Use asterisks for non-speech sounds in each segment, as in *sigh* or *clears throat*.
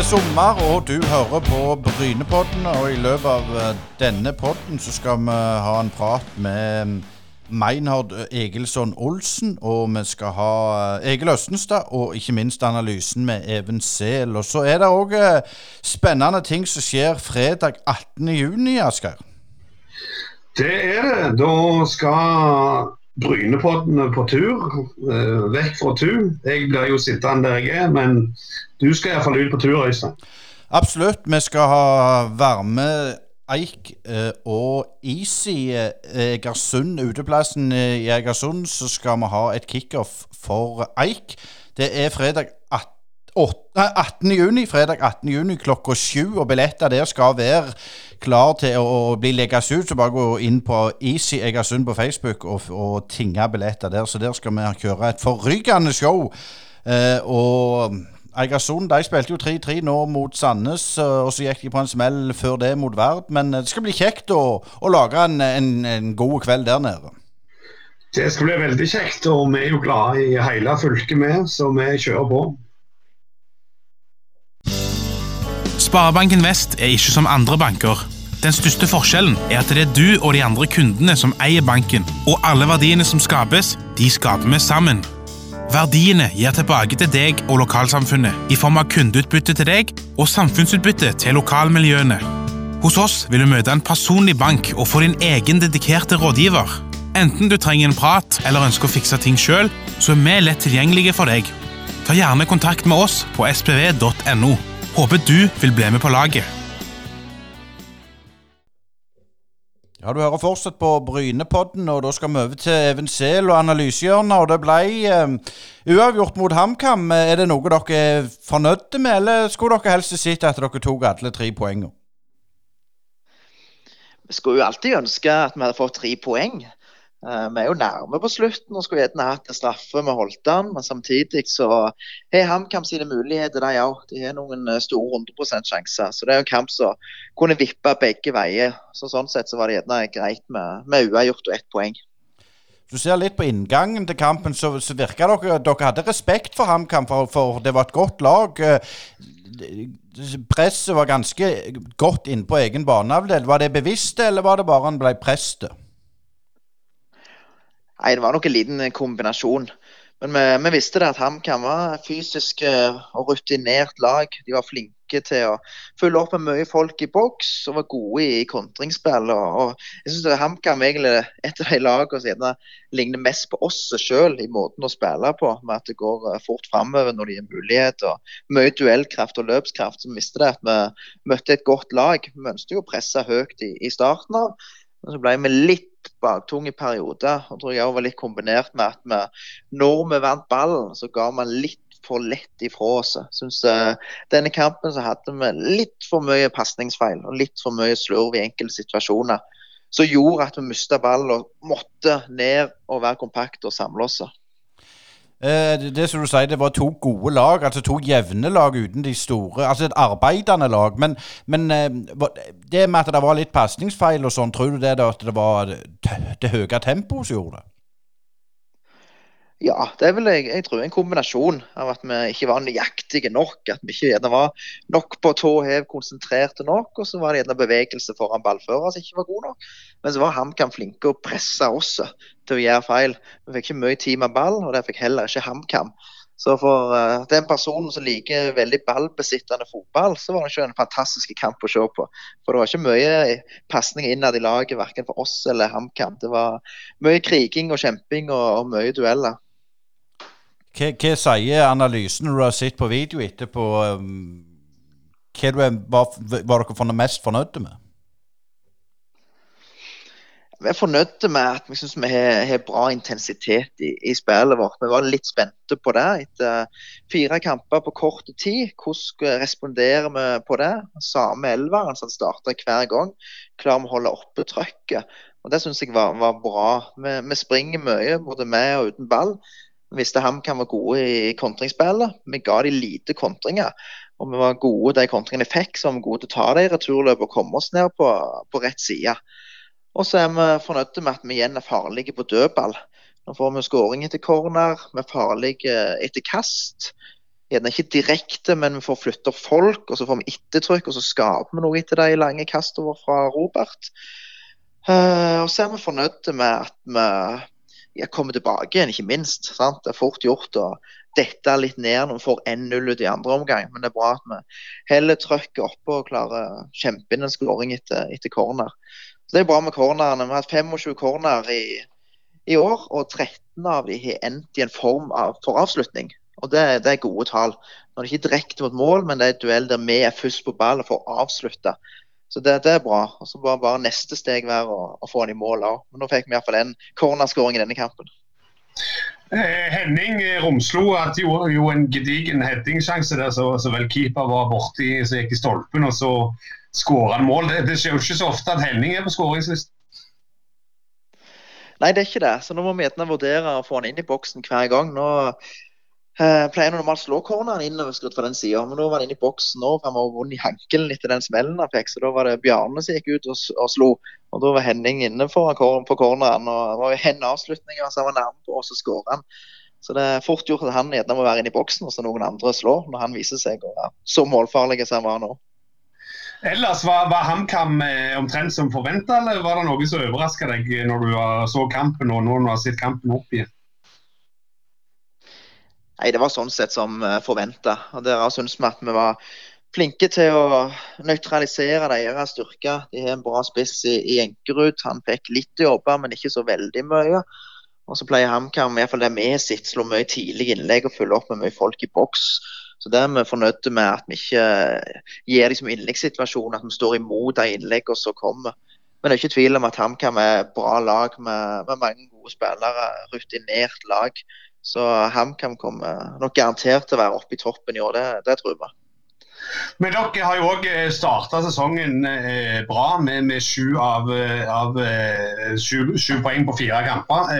er sommer, og du hører på Brynepodden. Og i løpet av eh, denne podden så skal vi ha en prat med mm, Meinhard Egilson Olsen. Og vi skal ha eh, Egil Østenstad, og ikke minst analysen med Even Sel. Og så er det òg spennende ting som skjer fredag 18.6, Asgeir. Det er det. Da skal Brynepodden på tur, eh, vekk fra tur. Jeg blir jo sittende der jeg er, men du skal iallfall ut på tur, Øystein. Absolutt. Vi skal ha varme Eik eh, og Easy Egersund, uteplassen i Egersund, så skal vi ha et kickoff for Eik. Det er fredag 18. juni, fredag 18. juni klokka sju, og billetter der skal være klar til å bli legges ut. Så bare gå inn på Easy Egersund på Facebook og, og tinge billetter der. Så der skal vi kjøre et forrykende show. Eh, og Egersund de spilte jo 3-3 nå mot Sandnes, og så gikk de på en smell før det mot Vard. Men det skal bli kjekt å, å lage en, en, en god kveld der nede. Det skal bli veldig kjekt, og vi er jo glade i hele fylket med, så vi kjører på. Sparebanken Vest er ikke som andre banker. Den største forskjellen er at det er du og de andre kundene som eier banken, og alle verdiene som skapes, de skaper vi sammen. Verdiene gir tilbake til deg og lokalsamfunnet i form av kundeutbytte til deg og samfunnsutbytte til lokalmiljøene. Hos oss vil du møte en personlig bank og få din egen dedikerte rådgiver. Enten du trenger en prat eller ønsker å fikse ting sjøl, så er vi lett tilgjengelige for deg. Ta gjerne kontakt med oss på spv.no. Håper du vil bli med på laget. Ja, Du hører fortsatt på Brynepodden, og da skal vi over til Even Sehl og analysehjørnet. Og det ble um, uavgjort mot HamKam. Er det noe dere er fornøyde med, eller skulle dere helst sett at dere tok alle tre poengene? Vi skulle jo alltid ønske at vi hadde fått tre poeng. Uh, vi er jo nærme på slutten og skulle gjerne hatt en straffe. Holdt den, men samtidig så har HamKam sine muligheter, de òg. De har noen eh, store 100% sjanser. Så det er jo en kamp som kunne vippe begge veier. Så Sånn sett så var det gjerne greit med, med uavgjort og ett poeng. Du ser litt på inngangen til kampen, så, så virka dere Dere hadde respekt for HamKam, for, for det var et godt lag. Eh, presset var ganske godt inne på egen baneavdel. Var det bevisst, eller var det bare en ble presset? Nei, Det var nok en liten eh, kombinasjon. Men vi, vi visste det at HamKam var fysisk eh, og rutinert lag. De var flinke til å følge opp med mye folk i boks og var gode i kontringsspill. Og, og jeg synes HamKam egentlig er et av de lagene som ligner mest på oss sjøl i måten å spille på. Med at det går eh, fort framover når de gir mulighet. og Mye duellkraft og løpskraft. Så vi visste det at vi møtte et godt lag. Vi ønsket jo å presse høyt i, i starten av. Men så ble vi litt baktunge perioder. og tror jeg var litt kombinert med at vi, når vi vant ballen, så ga man litt for lett ifra oss. Synes uh, Denne kampen så hadde vi litt for mye pasningsfeil og litt for mye slurv i enkelte situasjoner. Som gjorde at vi mista ballen og måtte ned og være kompakte og samle oss. Eh, det som du sier, det var to gode lag, altså to jevne lag uten de store. Altså et arbeidende lag. Men, men eh, det med at det var litt pasningsfeil og sånn, tror du det at det var det høye tempoet som gjorde det? Ja, det er vel jeg, jeg tror en kombinasjon av at vi ikke var nøyaktige nok. At vi ikke gjerne var nok på tå hev, konsentrerte nok. Og så var det gjerne bevegelse foran ballfører som ikke var god nok. Men så var HamKam flinke å presse oss til å gjøre feil. Vi fikk ikke mye tid med ball, og det fikk heller ikke HamKam. Så for uh, den personen som liker veldig ballbesittende fotball, så var det ikke en fantastisk kamp å se på. For det var ikke mye pasning innad i laget, verken for oss eller HamKam. Det var mye kriging og kjemping og, og mye dueller. Hva, hva, sier analysen når du har sett på video etterpå? Um, hva var, dere mest fornøyde med? Vi er fornøyde med at vi synes vi har, har bra intensitet i, i, spillet vårt. Vi var litt spente på det etter fire kamper på kort tid. Hvordan responderer vi på det? Samme elveren som starter hver gang. Klarer vi å holde oppe trøkket? Og Det syns jeg var, var bra. Vi, vi, springer mye, både med og uten ball. Vi visste HamKam var gode i kontringsspillet. Vi ga de lite kontringer. Og vi var gode de kontringene vi fikk, så var vi gode til å ta de i returløp og komme oss ned på, på rett side. Og så er vi fornøyde med at vi igjen er farlige på dødball. Nå får vi skåring etter corner, vi er farlige etter kast. Gjerne ikke direkte, men vi får flytta folk, og så får vi ettertrykk, og så skaper vi noe etter de lange kastene fra Robert. Uh, og så er vi fornøyde med at vi ja, kommer tilbake igjen, ikke minst. Sant? Det er fort gjort å dette litt ned når vi får 1-0 ut i andre omgang, men det er bra at vi heller trøkket oppe og klarer å kjempe inn en skåring etter, etter corner. Så Det er bra med cornerne. Vi har hatt 25 corner i, i år, og 13 av de har endt i en form av, for avslutning. Og det, det, er gode tall. Når det ikke er direkte mot mål, men det er et duell der vi er først på ball og får avslutta. Så det, det, er bra. Og så bare, bare neste steg være å, å få han i mål òg. Men nå fikk vi iallfall en cornerskåring i denne kampen. Eh, Henning Romslo hadde jo, jo en gedigen headingsjanse der så, så vel keeper var borti, så gikk i stolpen, og så skåra han mål. Det, det skjer jo ikke så ofte at Henning er på skåringslisten. Nei, det er ikke det. Så nå må vi gjerne vurdere å få han inn i boksen hver gang. Nå Uh, pleier normalt å slå corneren innoverskrudd fra den sida, men nå var han inne i boksen for han var vond i hankelen etter den smellen han fikk. Så da var det Bjarne som gikk ut og, og slo. Og da var Henning inne på corneren. og Det var hen avslutninga som han var nærme på, og så skåra han. Så det er fort gjort at han gjerne må være inne i boksen, og så noen andre slår når han viser seg å være så målfarlig som han var nå. Ellers Var, var HamKam eh, omtrent som forventa, eller var det noe som overraska deg når du så kampen og nå når du har sett kampen opp igjen? Nei, Det var sånn sett som eh, forventa. Der syns vi at vi var flinke til å nøytralisere deres styrker. De har en bra spiss i, i Enkerud. Han fikk litt å jobbe, men ikke så veldig mye. Og så pleier HamKam, i hvert fall det vi sitter, slå mye tidlig innlegg og følge opp med mye folk i boks. Så der er vi fornøyd med at vi ikke gir liksom innleggssituasjonen, at vi står imot de innleggene som kommer. Men det er ikke tvil om at HamKam er et bra lag med, med mange gode spillere. Rutinert lag. Så HamKam kommer nok garantert til å være oppe i toppen i år, det, det tror jeg. Men dere har jo òg eh, starta sesongen eh, bra med, med sju av, eh, av sju, sju, poeng på fire kamper.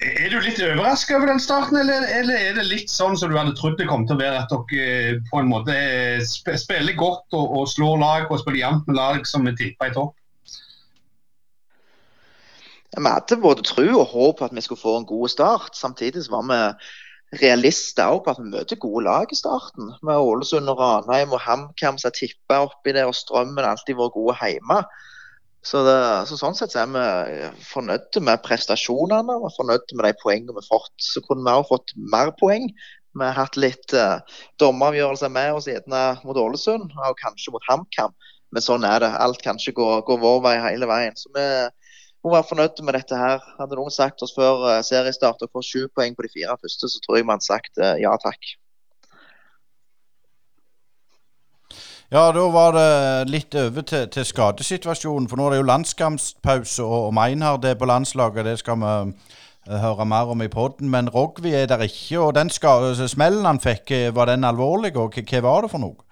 Er du litt overraska over den starten, eller, eller, er det litt sånn som du hadde trodd det kom til å være? At dere på en måte spiller godt og, og slår lag og spiller jevnt med lag som er tippa i topp? Vi hadde både tro og håp på at vi skulle få en god start. Samtidig var vi realister på at vi møter gode lag i starten. Med Ålesund og Ranheim og HamKam som har tippa oppi der, og Strømmen alltid vært gode hjemme. Så, det, så, Sånn sett så er vi fornøyde med prestasjonene og fornøyde med de poengene vi har fått. Så kunne vi også fått mer poeng. Vi har hatt litt uh, dommeravgjørelser med oss gjerne mot Ålesund og kanskje mot HamKam. Men sånn er det. Alt kan ikke gå, gå vår vei hele veien. Så vi må være fornøyd med dette her. Hadde noen sagt oss før uh, seriestart å få sju poeng på de fire første, så tror jeg man hadde sagt uh, ja takk. Ja, da var det litt over til, til skadesituasjonen. For nå er det jo landskampspause, og, og Meinhard er på landslaget. Det skal vi uh, høre mer om i poden. Men Rogvi er der ikke. Og den smellen han fikk, var den alvorlig? Og hva var det for noe?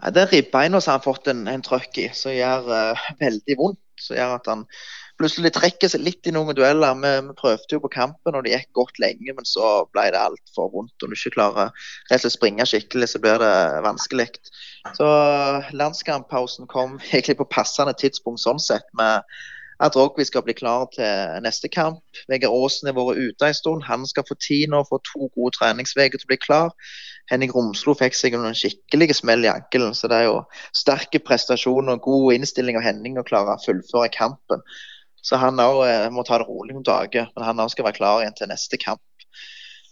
Ja, det er ribbeina som han har fått en, en trøkk i, som gjør uh, *laughs* veldig vondt. Som gjør at han plutselig trekker seg litt i noen dueller. Vi, vi prøvde jo på kampen, og det gikk godt lenge, men så ble det altfor vondt. Og du ikke klarer og springe skikkelig, så blir det vanskelig. Så landskamppausen kom *laughs* egentlig på passende tidspunkt sånn sett. med at Rogvi skal bli klar til neste kamp. Vegard Aasen har vært ute en stund. Han skal få tid nå for to gode treningsuker til å bli klar. Henning Romslo fikk seg en skikkelig smell i ankelen. Så det er jo sterke prestasjoner og god innstilling av Henning å klare å fullføre kampen. Så han òg eh, må ta det rolig noen dager, men han òg skal være klar igjen til neste kamp.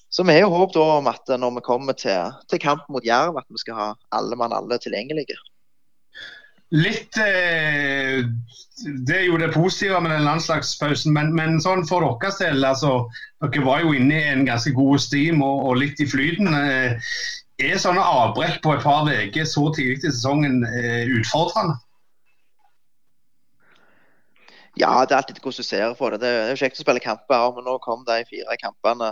Så vi har jo håp om at når vi kommer til, til kamp mot Jerv, at vi skal ha alle mann alle tilgjengelige. Litt eh, Det er jo det positive med den landslagspausen, men, men sånn for deres del altså, Dere var jo inne i en ganske god steam og, og litt i flyten. Eh, er sånne avbrekk på et par uker så tidlig i sesongen eh, utfordrende? Ja, det er alltid hvordan du ser på det. Det er jo kjekt å spille kamper, men nå kom de fire kampene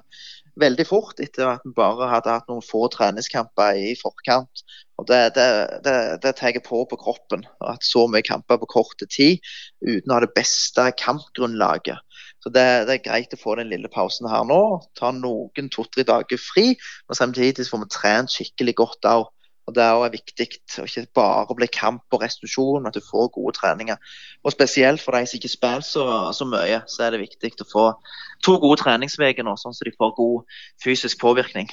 veldig fort etter at vi bare hadde hatt noen få treningskamper i forkant. Og Det, det, det, det tar på på kroppen. At så mye kamper på kort tid uten å ha det beste kampgrunnlaget. Så det, det, er greit å få den lille pausen her nå. Ta noen to-tre dager fri. Men samtidig får vi trent skikkelig godt òg. Og Det er viktig å ikke bare bli kamp og restitusjon, men at du får gode treninger. Og Spesielt for de som ikke spiller så, så mye, så er det viktig å få to gode treningsuker nå, sånn at de får god fysisk påvirkning.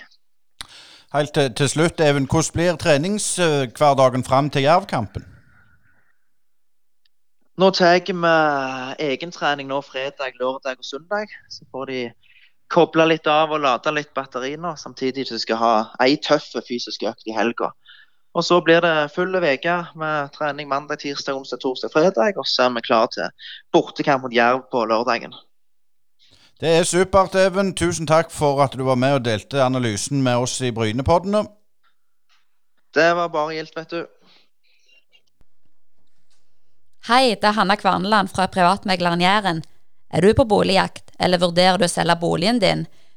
Helt til, til slutt, Even, hvordan blir treningshverdagen fram til Jervkampen? Nå tar vi egentrening nå fredag, lørdag og søndag. Så får de koble litt av og lade litt batteri nå, samtidig som de skal ha ei tøff fysisk økt i helga. Og så blir det full uke med trening mandag, tirsdag, onsdag, torsdag, fredag. Og så er vi klar til bortekamp mot Jerv på lørdagen. Det er supert, Even. Tusen takk for at du var med og delte analysen med oss i Brynepoddene. Det var bare gildt, vet du. Hei, det er Hanna Kvarneland fra privatmegleren Jæren. Er du på boligjakt, eller vurderer du å selge boligen din?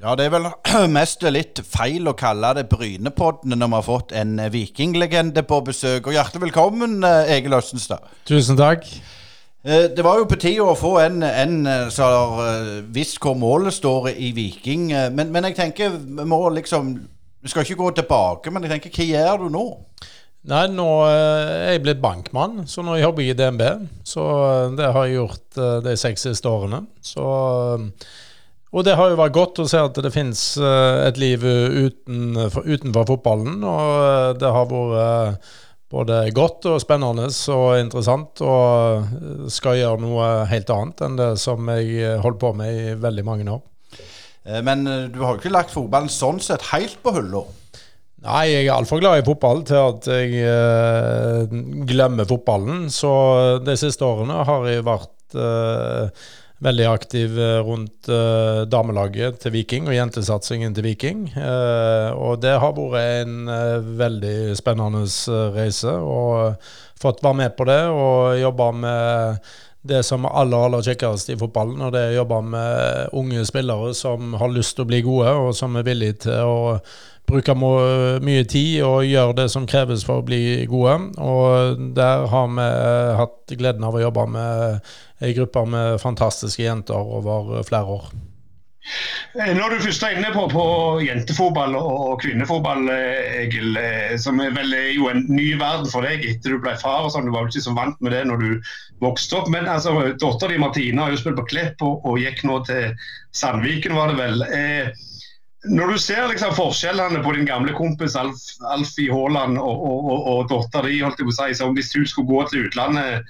Ja, det er vel *clears throat* mest litt feil å kalle det Brynepodden når vi har fått en vikinglegende på besøk. Og hjertelig velkommen, eh, Egil Østenstad. Tusen takk. Eh, det var jo på tide å få en, en eh, som har visst hvor målet står i Viking. Men, men, jeg tenker vi må liksom Vi skal ikke gå tilbake, men jeg tenker, hva gjør du nå? Nei, nå er jeg blitt bankmann, så nå jobber jeg i DNB. Så det har jeg gjort de seks siste årene. Så og det har jo vært godt å se at det finnes eh, et liv uten, utenfor fotballen. Og eh, det har vært eh, både godt og spennende og interessant. Og skal gjøre noe helt annet enn det som jeg holdt på med i veldig mange år. Men du har jo ikke lagt fotballen sånn sett helt på hylla? Nei, jeg er altfor glad i fotball til at jeg eh, glemmer fotballen. Så de siste årene har jeg vært eh, veldig aktiv eh, rundt uh, damelaget til Viking og jentesatsingen til Viking. Uh, og det har vært en uh, veldig spennende reise. Og fått være med på det og jobba med det som er aller aller kjekkest i fotballen. Og det er å jobbe med unge spillere som har lyst til å bli gode, og som er villige til å bruke mye tid og gjøre det som kreves for å bli gode. Og der har vi hatt gleden av å jobbe med ei gruppe med fantastiske jenter over flere år. Eh, når du først er inne på, på jentefotball og kvinnefotball, eh, Egil, eh, som er vel jo en ny verden for deg etter du ble far. og sånn, Du var jo ikke så vant med det når du vokste opp. Men altså, dattera di Martina har jo spilt på Klepp og, og, gikk nå til Sandviken, var det vel. Eh, når du ser liksom forskjellene på din gamle kompis Alf, Alfie Haaland og, og, og, og dattera di, si, hvis hun skulle gå til utlandet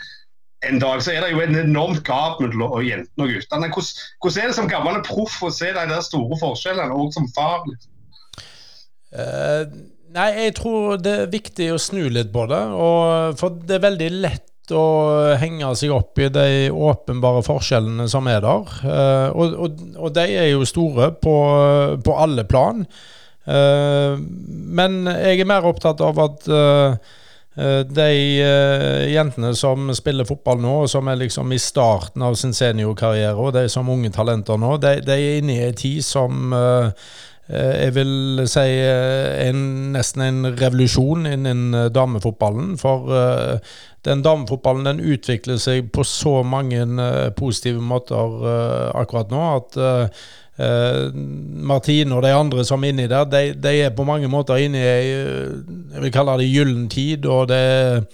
en dag, så er det jo en enormt gap mellom jentene og guttene. Hvordan, hvordan, er det som gammel proff å se de der store forskjellene, og som far? Uh, nei, jeg tror det er viktig å snu litt på det. Og, for det er veldig lett å henge seg opp i de åpenbare forskjellene som er der. Uh, og, og, og, de er jo store på, på alle plan. Uh, men jeg er mer opptatt av at de uh, jentene som spiller fotball nå, som er liksom i starten av sin seniorkarriere, og de som unge talenter nå, de, de er inne i en tid som uh, jeg vil si en, nesten en revolusjon innen damefotballen. For den damefotballen den utvikler seg på så mange positive måter akkurat nå at Uh, Martine og de andre som er inni der, de, de, er på mange måter inne i ei jeg vil kalle det gyllen tid. og det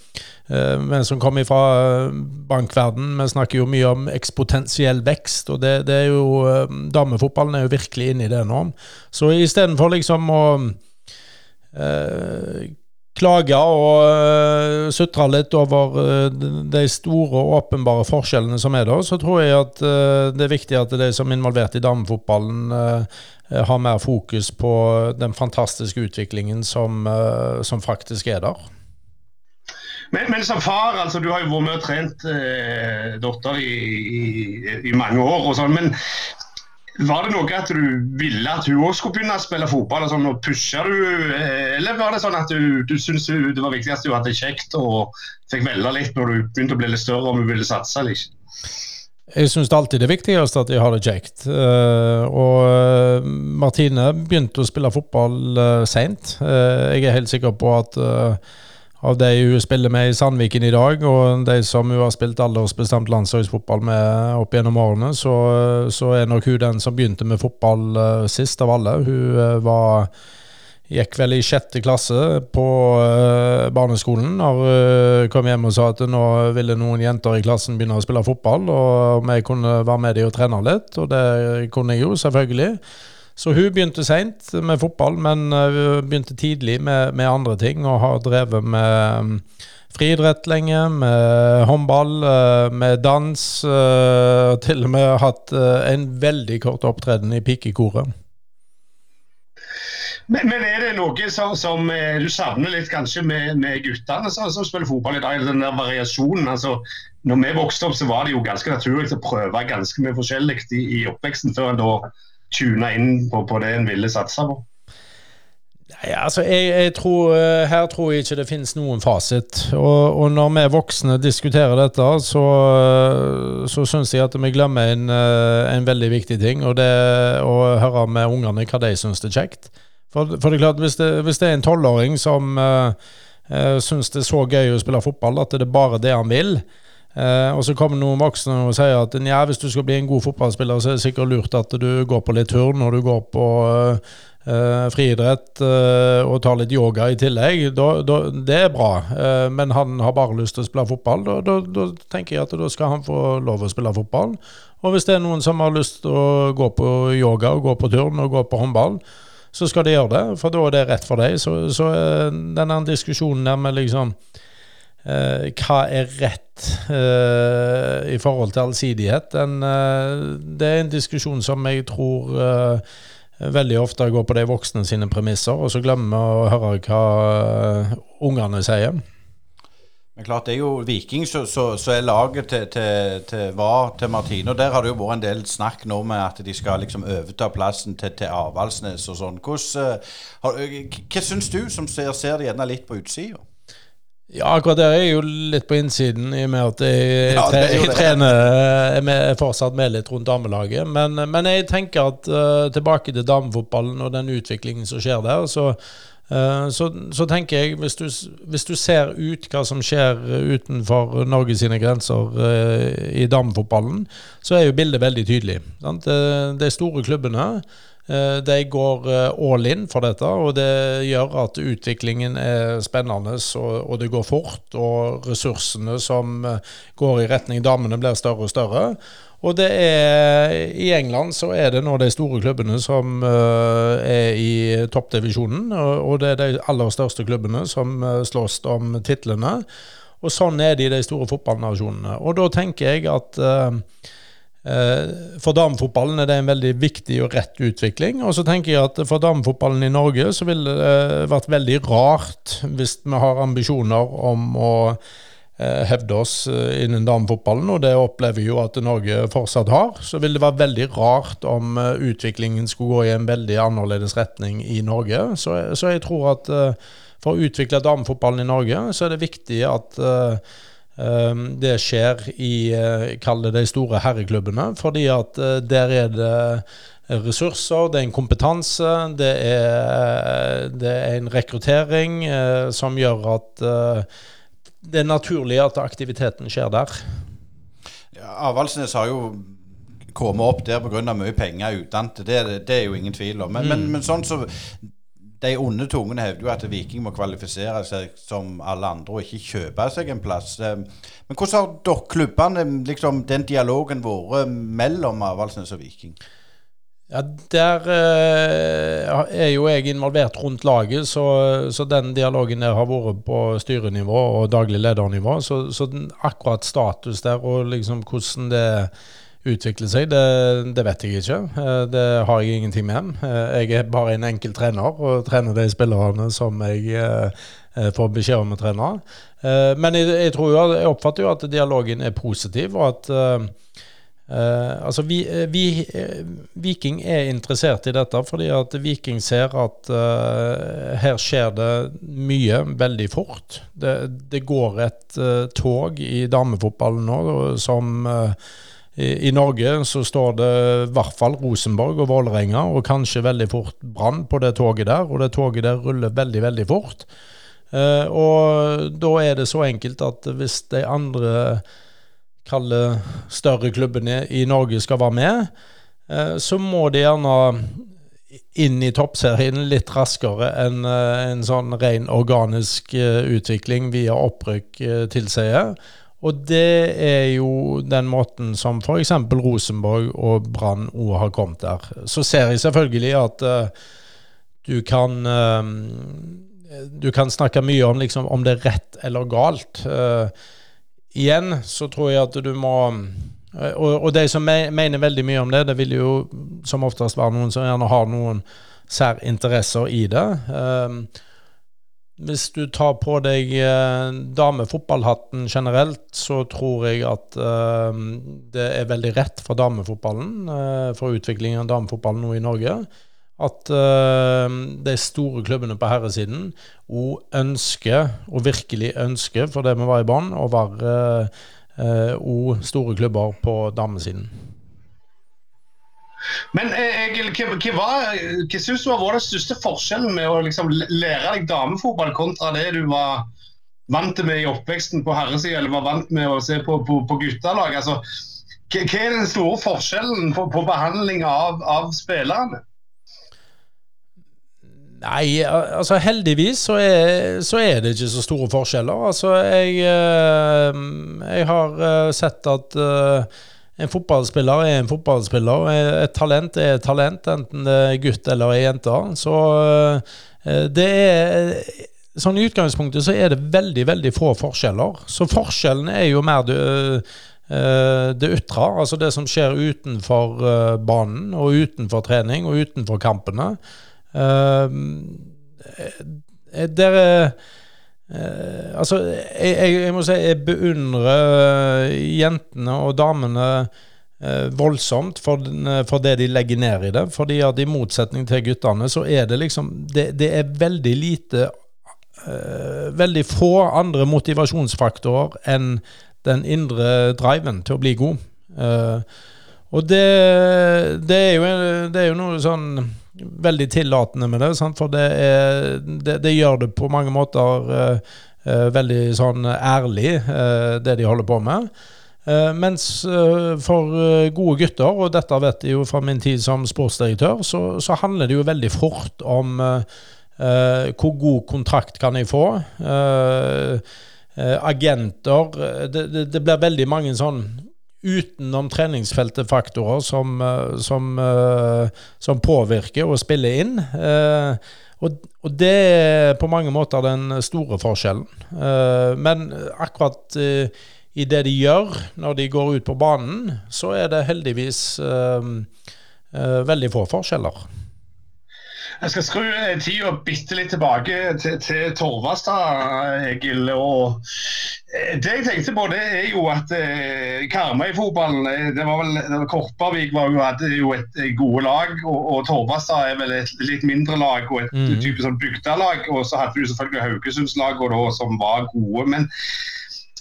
uh, Men som kommer fra bankverden, vi snakker jo mye om ekspotensiell vekst. og det, det er jo, Damefotballen er jo virkelig inne i det nå. Så istedenfor liksom å klage og uh, sutre litt over uh, de store og åpenbare forskjellene som er der, så tror jeg at uh, det er viktig at de som er involvert i damefotballen, har mer fokus på den fantastiske utviklingen som, som faktisk er der. Men, men, som far, altså du har jo vært med og trent eh, datter i, i, i, mange år, og sånn, men var det noe at du ville at hun òg skulle begynne å spille fotball? og sånn, og pusha du, eh, Eller var det sånn at du, du syntes det var viktig at du hadde det kjekt og fikk velge litt når du begynte å bli litt større om du ville satse eller ikke? Jeg syns alltid det er viktigst at jeg har det kjekt. Uh, og uh, Martine begynte å spille fotball uh, seint. Jeg er helt sikker på at av de hun spiller med i Sandviken i dag, og de som hun har spilt aldersbestemt landslagsfotball med opp gjennom årene, så, så, er nok hun den som begynte med fotball sist av alle. Hun var Gikk vel i sjette klasse på uh, barneskolen uh, kom hjem og sa at nå ville noen jenter i klassen begynne å spille fotball, og om jeg kunne være med dem og trene litt, og det kunne jeg jo, selvfølgelig. Så hun begynte seint med fotball, men uh, begynte tidlig med, med, andre ting, og har drevet med um, friidrett lenge, med håndball, uh, med dans. og til og med hatt en veldig kort opptreden i pikekoret. Men, men, er det noe som, som eh, du savner litt kanskje med, med guttene som, som, spiller fotball i dag? Den der variasjonen. altså når vi vokste opp, så var det jo ganske naturlig å prøve ganske mye forskjellig i, i oppveksten, før en da tuna inn på, på, det en ville satse på. Nei, altså, jeg, jeg tror, eh, Her tror jeg ikke det finnes noen fasit. Og, og når vi voksne diskuterer dette, så, eh, så syns jeg at vi glemmer en, en, veldig viktig ting. Og det å høre med ungene hva de syns er kjekt. For, for, det er klart, hvis det, hvis det er en tolvåring som uh, syns det er så gøy å spille fotball at det er bare det han vil, uh, og så kommer noen voksne og sier at ja, hvis du skal bli en god fotballspiller, så er det sikkert lurt at du går på litt turn og du går på eh, friidrett og tar litt yoga i tillegg. Da, da, det er bra, men han har bare lyst til å spille fotball. Da, da tenker jeg at da skal han få lov å spille fotball. Og hvis det er noen som har lyst til å gå på yoga og gå på turn og gå på håndball, så skal de gjøre det, for da er det rett for deg. Så, så eh, denne diskusjonen der med liksom eh, Hva er rett eh, i forhold til allsidighet, den, eh, det er en diskusjon som jeg tror eh, veldig ofte går på de voksne sine premisser, og så glemmer vi å høre hva eh, ungene sier. Men klart, Det er jo Viking som er laget til, til, til, var til Martine. og Der har det jo vært en del snakk nå med at de skal liksom overta plassen til, til Avaldsnes og sånn. Eh, hva syns du, som ser, ser det gjerne litt på utsida? Ja, akkurat der er jeg jo litt på innsiden, i og med at jeg, ja, tre, jeg trener er, med, er fortsatt med litt rundt damelaget. Men, men jeg tenker at uh, tilbake til damefotballen og den utviklingen som skjer der, så uh, så, så, tenker jeg, hvis du, hvis du, ser ut hva som skjer utenfor Norge sine grenser uh, i damefotballen, så er jo bildet veldig tydelig. Sant? De store klubbene de går all in for dette, og det gjør at utviklingen er spennende, og, det går fort. Og ressursene som går i retning damene, blir større og større. Og det er, I England så er det nå de store klubbene som er i toppdivisjonen. Og, det er de aller største klubbene som slåss om titlene. Og sånn er det i de store fotballnasjonene. Og da tenker jeg at for damefotballen er det en veldig viktig og rett utvikling. Og så tenker jeg at for damefotballen i Norge så ville det vært veldig rart hvis vi har ambisjoner om å Eh, hevde oss eh, innen damefotballen, og det opplever vi jo at Norge fortsatt har. Så ville det være veldig rart om eh, utviklingen skulle gå i en veldig annerledes retning i Norge. Så, så jeg tror at for å utvikle damefotballen i Norge, så er det viktig at det skjer i kall det de store herreklubbene, fordi at der er det ressurser, det er en kompetanse, det er, det er en rekruttering eh, som gjør at eh, det er naturlig at aktiviteten skjer der. Ja, Avaldsnes har jo kommet opp der pga. mye penger utdannede. Det, det, er jo ingen tvil om. Men, mm. men, men sånn så De onde tungene hevder jo at Viking må kvalifisere seg som alle andre og ikke kjøpe seg en plass. Men hvordan har dere klubbene liksom, den dialogen vært mellom Avaldsnes og Viking? Ja, Der eh, er jo jeg involvert rundt laget, så, så, den dialogen der har vært på styrenivå og daglig ledernivå. Så, så akkurat status der og liksom hvordan det utvikler seg, det, det, vet jeg ikke. Eh, det har jeg ingenting med. Eh, jeg er bare en enkel trener og trener de spillerne som jeg eh, får beskjed om å trene. Men jeg, jeg, jo, jeg oppfatter jo at dialogen er positiv, og at Uh, altså vi, vi, Viking er interessert i dette fordi at Viking ser at uh, her skjer det mye veldig fort. Det, det går et uh, tog i damefotballen nå som eh, i, Norge så står det i hvert fall Rosenborg og Vålerenga, og kanskje veldig fort Brann på det toget der. Og det toget der ruller veldig, veldig fort. Eh, og da er det så enkelt at hvis de andre kalle større klubbene i Norge skal være med, eh, så må de gjerne inn i toppserien litt raskere enn eh, en sånn ren organisk eh, utvikling via opprykk tilsier. Og det er jo den måten som f.eks. Rosenborg og Brann òg har kommet der. Så ser jeg selvfølgelig at uh, du kan uh, Du kan snakke mye om liksom, om det er rett eller galt. Uh, igjen så tror jeg at du må og, og de som me, mener veldig mye om det, det vil jo som oftest være noen som gjerne har noen særinteresser i det. Um, hvis du tar på deg uh, damefotballhatten generelt, så tror jeg at uh, det er veldig rett for damefotballen, uh, for utviklingen av damefotballen nå i Norge at de store klubbene på herresiden òg ønsker, og virkelig ønsker, for det vi var i bånn, å være òg store klubber på damesiden. Men eh, Egil, hva, hva, syns du har vært den største forskjellen med å liksom lære deg damefotball kontra det du var vant med i oppveksten på herresida, eller var vant med å se på, på, på guttelag? Altså, hva, er den store forskjellen på, på behandling av, av spillerne? Nei, altså heldigvis så er, så er, det ikke så store forskjeller. Altså jeg, eh, jeg har eh, sett at eh, en fotballspiller er en fotballspiller. Et talent er et talent, enten det er gutt eller ei jente. Så det er Sånn I utgangspunktet så er det veldig veldig få forskjeller. Så forskjellen er jo mer det, det ytre, altså det som skjer utenfor banen og utenfor trening og utenfor kampene. Der dere uh, Altså, jeg, jeg, må si jeg beundrer jentene og damene eh, voldsomt for, for, det de legger ned i det. Fordi at i motsetning til guttene, så er det liksom Det, det er veldig lite Veldig få andre motivasjonsfaktorer enn den indre driven til å bli god. og det, det, er jo, det er jo noe sånn veldig tillatende med det, sant? for det, er, det, det, gjør det på mange måter uh, uh, veldig sånn ærlig, uh, det de holder på med. mens for gode gutter, og dette vet jeg jo fra min tid som sportsdirektør, så, så handler det jo veldig fort om hvor god kontrakt kan jeg få. agenter det, det, blir veldig mange sånn utenom treningsfeltet faktorer som, eh, som, eh, som påvirker og spiller inn. Eh, og, og, det er på mange måter den store forskjellen. Men akkurat i det de gjør når de går ut på banen, så er det heldigvis veldig få forskjeller. Jeg skal skru tida bitte litt tilbake til, til Torvastad, Egil. og eh, Det jeg tenkte på, det er jo at eh, Karmøy-fotballen eh, det var vel, Korpervik var jo, hadde jo et gode lag, og, og Torvastad er vel et litt mindre lag og et mm. type sånn bygdelag. Og så hadde du selvfølgelig Haugesundslagene som var gode. men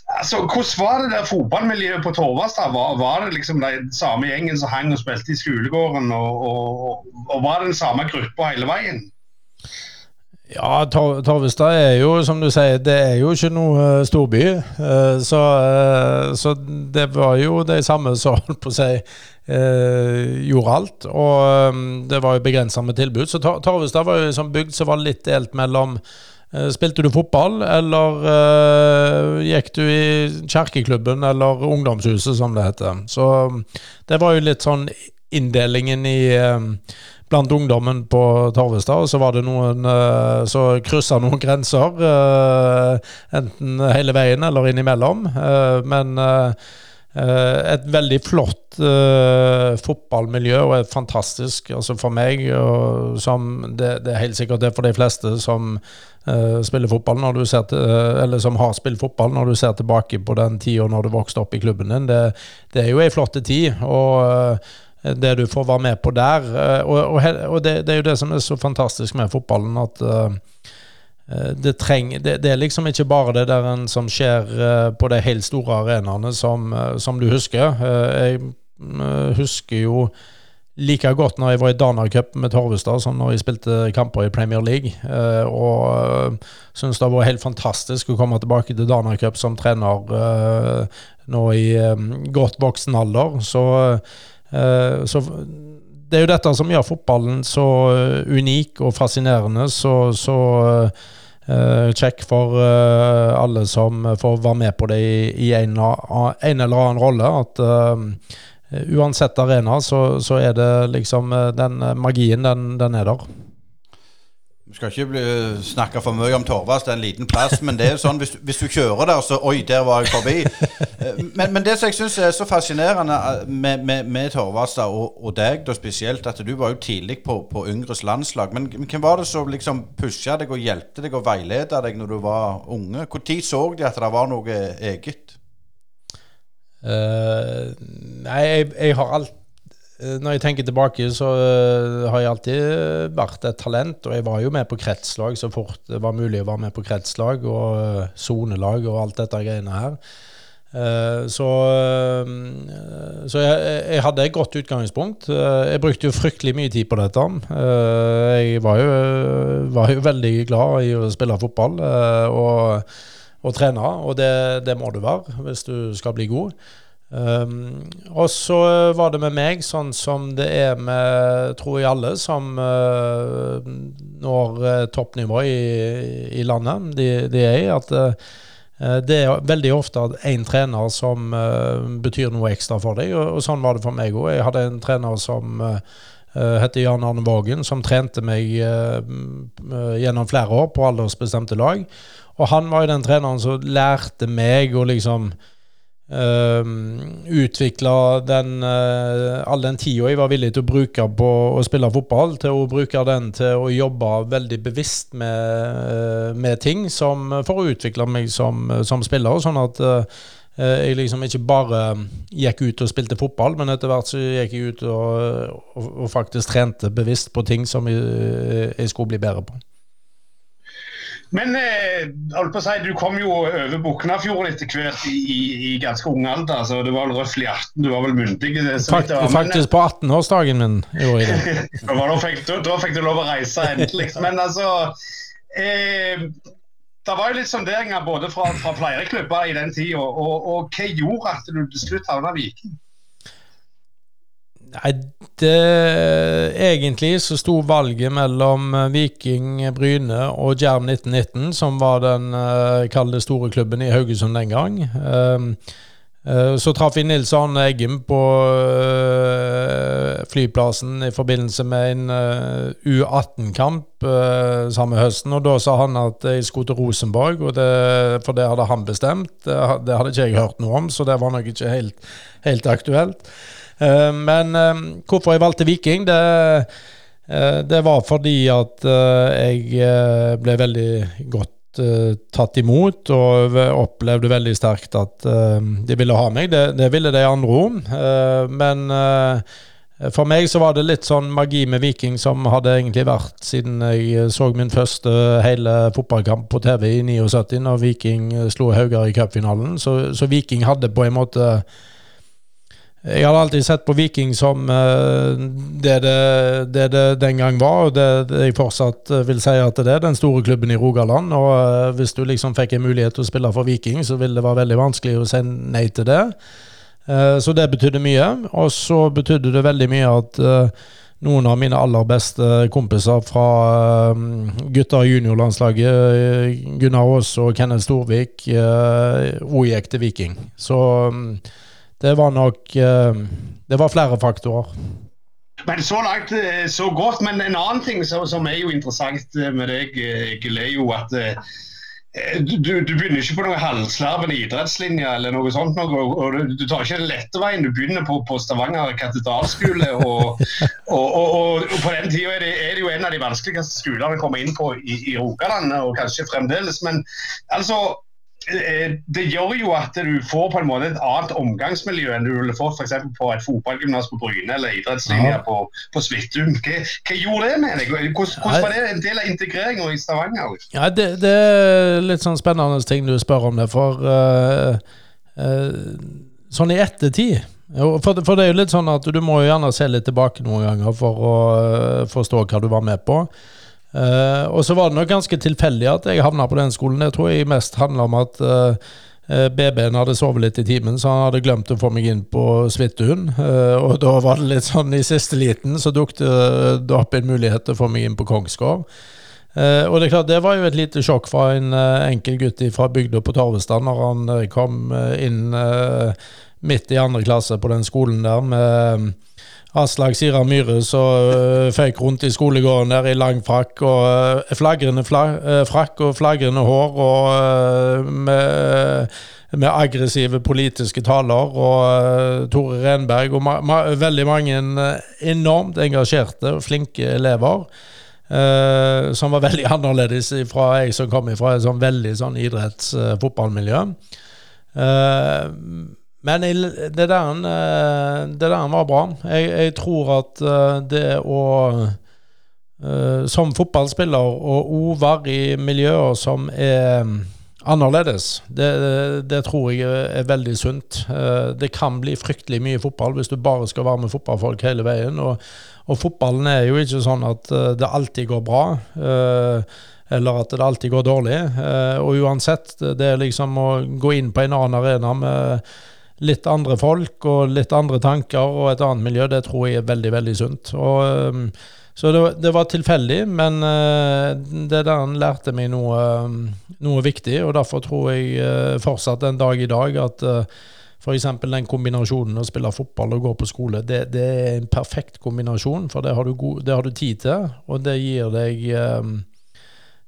Altså, Hvordan var det der fotballmiljøet på Torvastad? Var, var, det liksom den samme gjengen som hang og spilte i skolegården, og, og, og var det den samme gruppa hele veien? Ja, Tor Torvestad er jo, som du sier, det er jo ikke noe uh, storby. Uh, så, uh, så, det var jo de samme som *laughs* holdt på å si gjorde alt. Og det var jo begrensa med tilbud. Så Tor Torvestad var jo som bygd som var litt delt mellom Eh, spilte du fotball, eller uh, gikk du i kjerkeklubben eller ungdomshuset, som det heter. Så det var jo litt sånn inndelingen i uh, blant ungdommen på Torvestad. Så var det noen uh, som kryssa noen grenser, enten hele veien eller innimellom. men Eh, et veldig flott uh, fotballmiljø og et fantastisk altså for meg, som det, det, er helt sikkert det for de fleste som uh, spiller fotball når du ser til, uh, eller som har spilt fotball, når du ser tilbake på den tida når du vokste opp i klubben din. Det, det er jo ei flott tid. og det du får være med på der. Og, og, og det, det, er jo det som er så fantastisk med fotballen, at Eh, det, treng, det, det, er liksom ikke bare det der som skjer eh, på de helt store arenaene som, eh, som, du husker. Jeg husker jo like godt når jeg var i Dana med Torvestad som når jeg spilte kamper i Premier League. Og syns det var helt fantastisk å komme tilbake til Dana som trener nå i godt voksen alder. Så, så det er jo dette som gjør fotballen så unik og fascinerende. Så, så kjekk for uh, alle som får være med på det i, en, en, eller annen rolle. At uh, uansett arena, så, så, er det liksom Den magien, den, den er der. Vi skal ikke snakke for mye om Torvas, det er en liten plass. Men det er sånn, hvis, hvis, du kjører der, så Oi, der var jeg forbi. Eh, men, men det som jeg syns er så fascinerende eh, med, med, med Torvaldstad, og, og, deg da spesielt, at du var jo tidlig på, på yngres landslag. Men, men hvem var det som liksom pusha deg og hjelpte deg og veileda deg når du var unge? Når så de at det var noe eget? Uh, nei, jeg, jeg har alt når jeg tenker tilbake, så uh, har jeg alltid vært et talent. Og jeg var jo med på kretslag så fort det var mulig å være med på kretslag og eh, sonelag og alt dette greiene her. Så, så jeg, jeg, hadde et godt utgangspunkt. jeg brukte jo fryktelig mye tid på dette. jeg var jo, var jo, veldig glad i å spille fotball og, og trene, og det, det må du være hvis du skal bli god. Um, og så var det med meg, sånn som det er med tror jeg alle som uh, når uh, toppnivå i, i, landet de, de, er i, at uh, det er veldig ofte én trener som betyr noe ekstra for deg. Og, og, sånn var det for meg òg. Jeg hadde en trener som heter Jan Arne Vågen, som trente meg gjennom flere år på aldersbestemte lag. Og han var jo den treneren som lærte meg å liksom Ehm, utvikla uh, all den tida jeg var villig til å bruke på å spille fotball, til å bruke den til å jobbe veldig bevisst med, uh, med ting som, for å utvikle meg som, som spiller. Sånn at uh, jeg liksom ikke bare gikk ut og spilte fotball, men etter hvert så gikk jeg ut og, og, og faktisk trente bevisst på ting som jeg, jeg skulle bli bedre på. Men eh, si, du kom jo over Buknafjorden etter hvert i, i, i, ganske ung alder. så Du var vel røftlig 18, du var vel myndig? Fakt, faktisk på 18-årsdagen min i *laughs* da, fikk, da, da, fikk, du lov å reise endelig. *laughs* Men altså eh, Det var jo litt sonderinger både fra, fra flere klubber i den tida. Og, og, og, hva gjorde at du til slutt havna Viking? Nei, det, egentlig så sto valget mellom eh, Viking Bryne og Jerv 1919, som var den kalde store klubben i Haugesund den gang. Uh, så traff vi Nils Arne Eggum på flyplassen i forbindelse med en U18-kamp samme høsten. Og da sa han at jeg skulle til Rosenborg, det, for det hadde han bestemt. Det hadde ikke jeg hørt noe om, så det var nok ikke helt, helt aktuelt. Eh, men eh, hvorfor jeg valgte Viking, det, eh, det var fordi at jeg ble veldig godt tatt imot og opplevde veldig sterkt at de ville ha meg. Det, det ville de andre òg. men for meg så var det litt sånn magi med Viking som hadde egentlig vært siden jeg så min første hele fotballkamp på TV i 79, når Viking slo Haugar i cupfinalen. Så, så Viking hadde på en måte jeg har alltid sett på Viking som uh, det, det, det, det den gang var, og det, jeg fortsatt eh, vil si at det er den store klubben i Rogaland. og uh, Hvis du liksom fikk en mulighet til å spille for Viking, så ville det være veldig vanskelig å si nei til det. Så det betydde mye. Og så betydde det veldig mye at noen av mine aller beste kompiser fra gutta juniorlandslaget, Gunnar Aas og Kenneth Storvik, òg gikk til Viking. Så um, det var nok eh, Det var flere faktorer. Men Så langt eh, så godt. Men en annen ting som, som er jo interessant eh, med deg, Egil, er jo at du, du begynner ikke på noen halvslarvende idrettslinje eller noe sånt. Noe, og du, du, tar ikke den lette veien. Du begynner på, på Stavanger katedralskole. Og, *laughs* og, og, og, på den tida er, er, det jo en av de vanskeligste skolene å komme inn på i, i Rogaland, og kanskje fremdeles. Men altså det gjør jo at du får på en måte et annet omgangsmiljø enn du ville fått f.eks. på et fotballgymnas på Bryne eller idrettslinja ja. på, på Svithun. Hva, hva, gjorde det med deg? Hvordan, hvordan, var det en del av integreringa i Stavanger? Ja, det, det, er litt sånn spennende ting du spør om det, for uh, uh, sånn i ettertid for, for, det er jo litt sånn at du må jo gjerne se litt tilbake noen ganger for å uh, forstå hva du var med på. Uh, og så var det nok ganske tilfeldig at jeg havna på den skolen. Jeg tror jeg mest handla om at uh, eh, eh, BB-en hadde sovet litt i timen, så han hadde glemt å få meg inn på Svithun. Og da var det litt sånn i siste liten så dukket det opp en mulighet til å få meg inn på Kongsgård. Og det er klart, det var jo et lite sjokk fra en enkel gutt fra bygda på Torvestad når han kom inn midt i andre klasse på den skolen der med Aslak Sira Myhre som uh, føyk rundt i skolegården der i lang frakk og uh, flagrende uh, frakk og flagrende hår og med, med, aggressive politiske taler. Og Tore Renberg og ma ma veldig mange enormt engasjerte og flinke elever. som var veldig *laughs* annerledes fra jeg som kom fra et sånn veldig sånn idretts-fotballmiljø. Men det der, eh, det der var bra. Jeg, jeg tror at eh, det å eh, Som fotballspiller å være i miljøer som er mm, annerledes, det, det, tror jeg er veldig sunt. Det kan bli fryktelig mye fotball hvis du bare skal være med fotballfolk hele veien. Og, og fotballen er jo ikke sånn at det alltid går bra eller at det alltid går dårlig. Og uansett, det er liksom å gå inn på en annen arena med litt andre folk og litt andre tanker og et annet miljø, det tror jeg er veldig, veldig sunt. Og, um, så det, det, var tilfeldig, men uh, det der han lærte meg noe, um, noe, viktig, og derfor tror jeg uh, fortsatt en dag i dag at uh, F.eks. den kombinasjonen å spille fotball og gå på skole, det, det er en perfekt kombinasjon. For det har, god, det har, du tid til, og det gir deg um,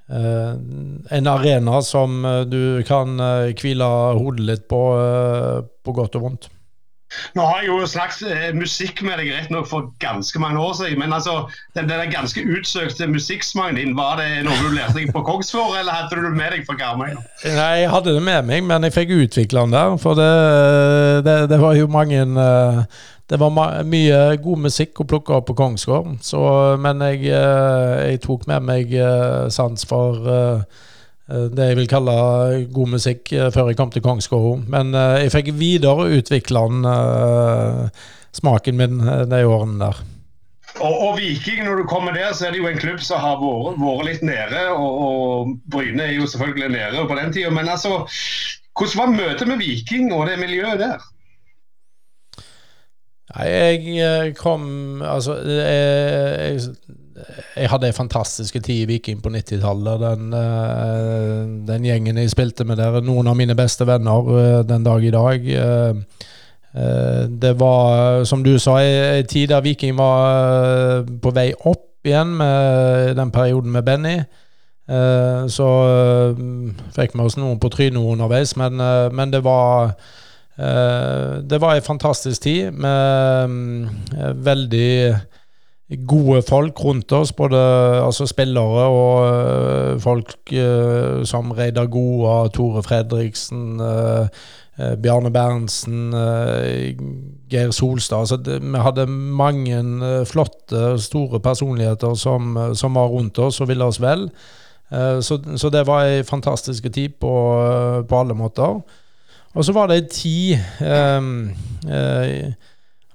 en arena som eh, du kan eh, hvile hodet litt på, på godt og vondt. Nå har jeg jo snakket musikk med deg rett nok for ganske mange år siden. Men altså, den, den ganske utsøkte musikksmaken din, var det noe du lærte deg på Kongsfjord, eller hadde du det med deg fra Karmøy? Nei, jeg hadde det med meg, men jeg fikk utvikla den der. For det, det, det var jo mange uh, det var mye god musikk å plukke opp på Kongsgård, så, men jeg, eh, jeg, tok med meg eh, sans for eh, det jeg vil kalle god musikk før jeg kom til Kongsgård. Men jeg fikk videre utvikle den, smaken min de årene der. Og, og, Viking, når du kommer der, så er det jo en klubb som har vært, vært litt nede. Og, og, Bryne er jo selvfølgelig nede på den tida. Men altså, hvordan var møtet med Viking og det miljøet der? Nei, jeg eh, kom Altså, jeg, jeg hadde ei fantastisk tid i Viking på 90-tallet. Den, eh, den, gjengen jeg spilte med der, noen av mine beste venner eh, den dag i dag. Det var, som du sa, ei tid der Viking var på vei opp igjen med den perioden med Benny. Så fikk vi oss noen på trynet underveis, men, men det var Eh, det var ei fantastisk tid med eh, veldig gode folk rundt oss, både altså spillere og uh, folk som Reidar Goa, Tore Fredriksen, Bjarne Berntsen, Geir Solstad. Altså, vi hadde mange flotte, store personligheter som, som, var rundt oss og ville oss vel. Så, så, det var ei fantastisk tid på, på alle måter. Og så var det ei tid um,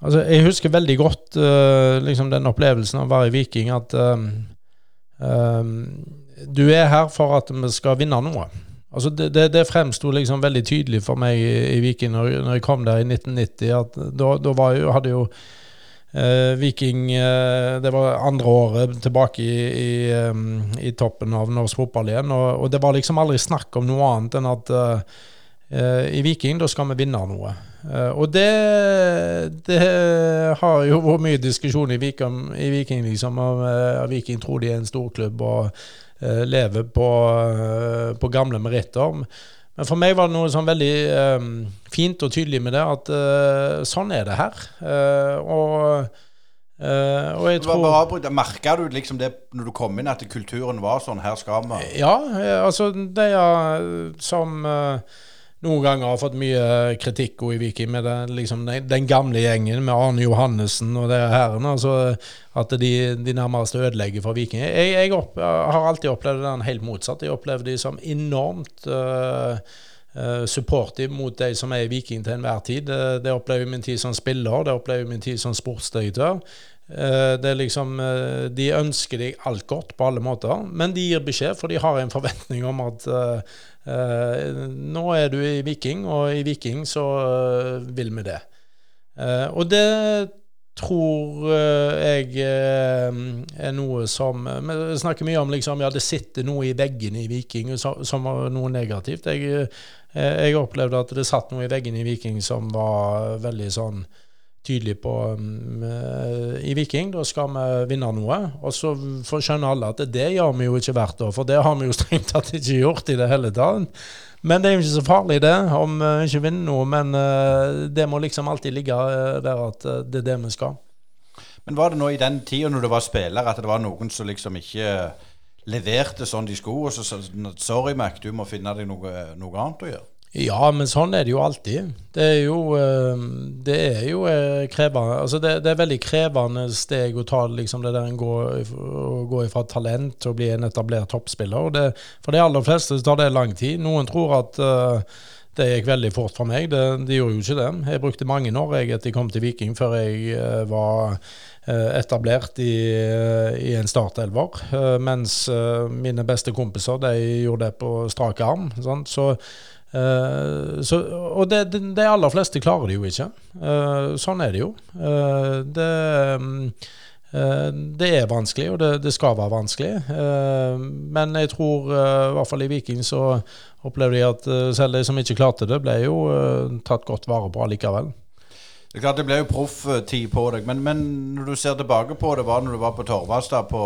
altså Jeg husker veldig godt uh, liksom den opplevelsen av å være i Viking, at um, um, du er her for at vi skal vinne noe. Altså det, det, det fremsto liksom veldig tydelig for meg i, i Viking når, når, jeg kom der i 1990. at Da, da jo, hadde jo eh, Viking eh, Det var andre året tilbake i, i, um, i toppen av norsk fotball igjen. Og, og, det var liksom aldri snakk om noe annet enn at eh, i Viking, da skal vi vinne noe. Eh, og det, det har jo vært mye diskusjon i Viking, i Viking liksom, om eh, Viking tror de er en storklubb og eh, lever på, eh, på gamle meritter. Men for meg var det noe sånn veldig um, fint og tydelig med det, at uh, sånn er det her. Uh, og, uh, og jeg tror. Merka du liksom det når du kom inn, at kulturen var sånn? Her skal vi Ja, eh, altså de som eh, noen ganger har fått mye kritikk i Viking med den, liksom, den, gamle gjengen med Arne Johannessen og det herrene. Altså, at de, de nærmest ødelegger for Viking. Jeg, jeg opp, har alltid opplevd den helt motsatt. Jeg opplevde de som enormt uh, uh, supportive mot de som er Viking til enhver tid. Det, opplever jeg min tid som spiller, det opplever jeg min tid som sportsdirektør. Er liksom, De ønsker deg alt godt på alle måter, men de gir beskjed, for de har en forventning om at eh, nå er du i Viking, og i Viking så eh, vil vi det. Eh, og det tror eh, jeg eh, er noe som Vi snakker mye om liksom, ja, det sitter noe i veggene i Viking som, var noe negativt. Jeg, eh, jeg opplevde at det satt noe i veggene i Viking som var veldig sånn tydelig på um, eh, I Viking, da skal vi vinne noe. Og så får skjønne alle at det gjør vi jo ikke hvert år, for det har vi jo strengt tatt ikke gjort i det hele tatt. Men det er jo ikke så farlig, det, om vi ikke vinner noe. Men uh, det må liksom alltid ligge eh, der at eh, det er det vi skal. Men var det nå i den tida når du var spiller, at det var noen som liksom ikke leverte sånn de skulle, og så sa sorry, Mac, du må finne deg noe, noe annet å gjøre? Ja, men sånn er det jo alltid. Det er jo, eh, det er jo eh, krevende Altså det, det er veldig krevende steg å ta liksom det der en går, å gå fra talent til å bli en etablert toppspiller. Det, for de aller fleste tar det lang tid. Noen tror at uh, det gikk veldig fort for meg. Det, det gjorde jo ikke det. Jeg brukte mange år jeg etter jeg kom til Viking før jeg uh, var uh, etablert i, uh, i en startelver. Mens mine beste kompiser de gjorde det på strak arm. Sant? Så Eh, så, og det, det, de aller fleste klarer det jo ikke. Uh, sånn er det jo. Uh, det, um, det er vanskelig, og det, det skal være vanskelig. Men jeg tror, i hvert fall i Viking, så opplevde jeg at selv de som ikke klarte det, ble jo tatt godt vare på allikevel. Det er klart det ble jo profftid på deg, men, men når du ser tilbake på det, var når du var på Torvastad, på,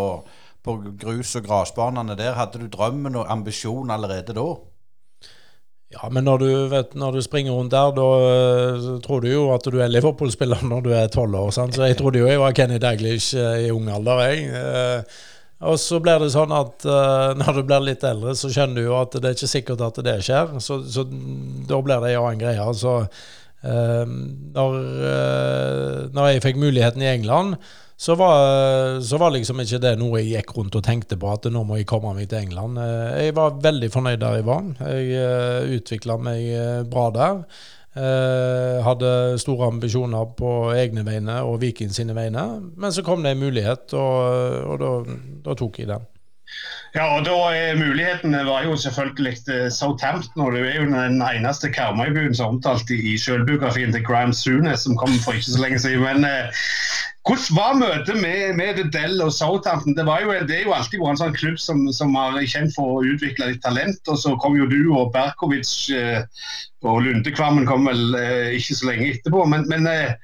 på grus- og grasbanene der, hadde du drømmen og ambisjon allerede da? Ja, men når du, vet, når du springer rundt der, da eh, tror du jo at du er Liverpool-spiller når du er tolv år. Sant? Så jeg trodde jo jeg var Kenny Daglish eh, i ung alder, jeg. Eh, og så blir det sånn at når du blir litt eldre, så skjønner du jo at det er ikke sikkert at det skjer. Så, så da blir det en annen greie. Så eh, når, når jeg fikk muligheten i England, så var, så var liksom ikke det noe jeg gikk rundt og tenkte på, at nå må jeg komme meg til England. Eh, Jeg var veldig fornøyd der jeg var. Jeg uh, utvikla meg eh, bra der. Eh, hadde store ambisjoner på egne vegne og Viking sine vegne. Men så kom det en mulighet, og, og da, da tok jeg den. Ja, og da er Mulighetene var jo selvfølgelig eh, Southampton. og Det er jo den eneste Karmøy-byen som er omtalt i, selvbiografien til Graham Sunes, som kom for ikke så lenge siden. Men eh, hvordan var møtet med, med The Dell og Southampton? Det, jo, det er jo alltid vært en sånn klubb som, som har kjent for å utvikle litt talent. og Så kom jo du og Berkovic eh, og Lundekvammen kom vel eh, ikke så lenge etterpå. Men, men Eh,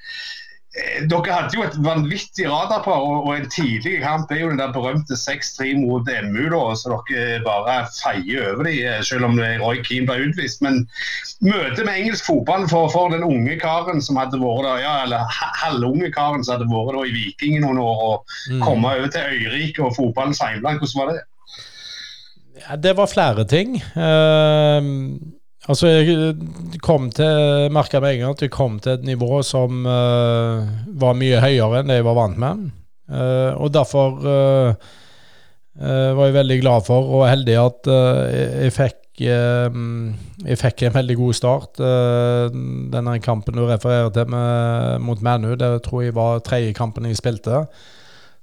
Dere hadde jo et vanvittig radarpar, og, og en tidlig kamp er jo den der berømte 6-3 mot MU, da, så dere bare feier over dem, eh, selv om Roy Keane ble utvist. Men møtet med engelsk fotball for, for den unge karen som hadde vært da, ja, eller halvunge karen som hadde vært da i Viking i noen år, og komme over til Øyrike og fotballens heimland, hvordan var det? Ja, det var flere ting. Eh, altså, jeg kom til merka med en gang at jeg kom til et nivå som uh, var mye høyere enn det jeg var vant med. Uh, og derfor uh, eh, var jeg veldig glad for og heldig at eh, jeg, fikk eh, jeg fikk en veldig god start. Eh, Denne kampen du refererer til med, mot Manu, det tror jeg var tredje kampen jeg spilte.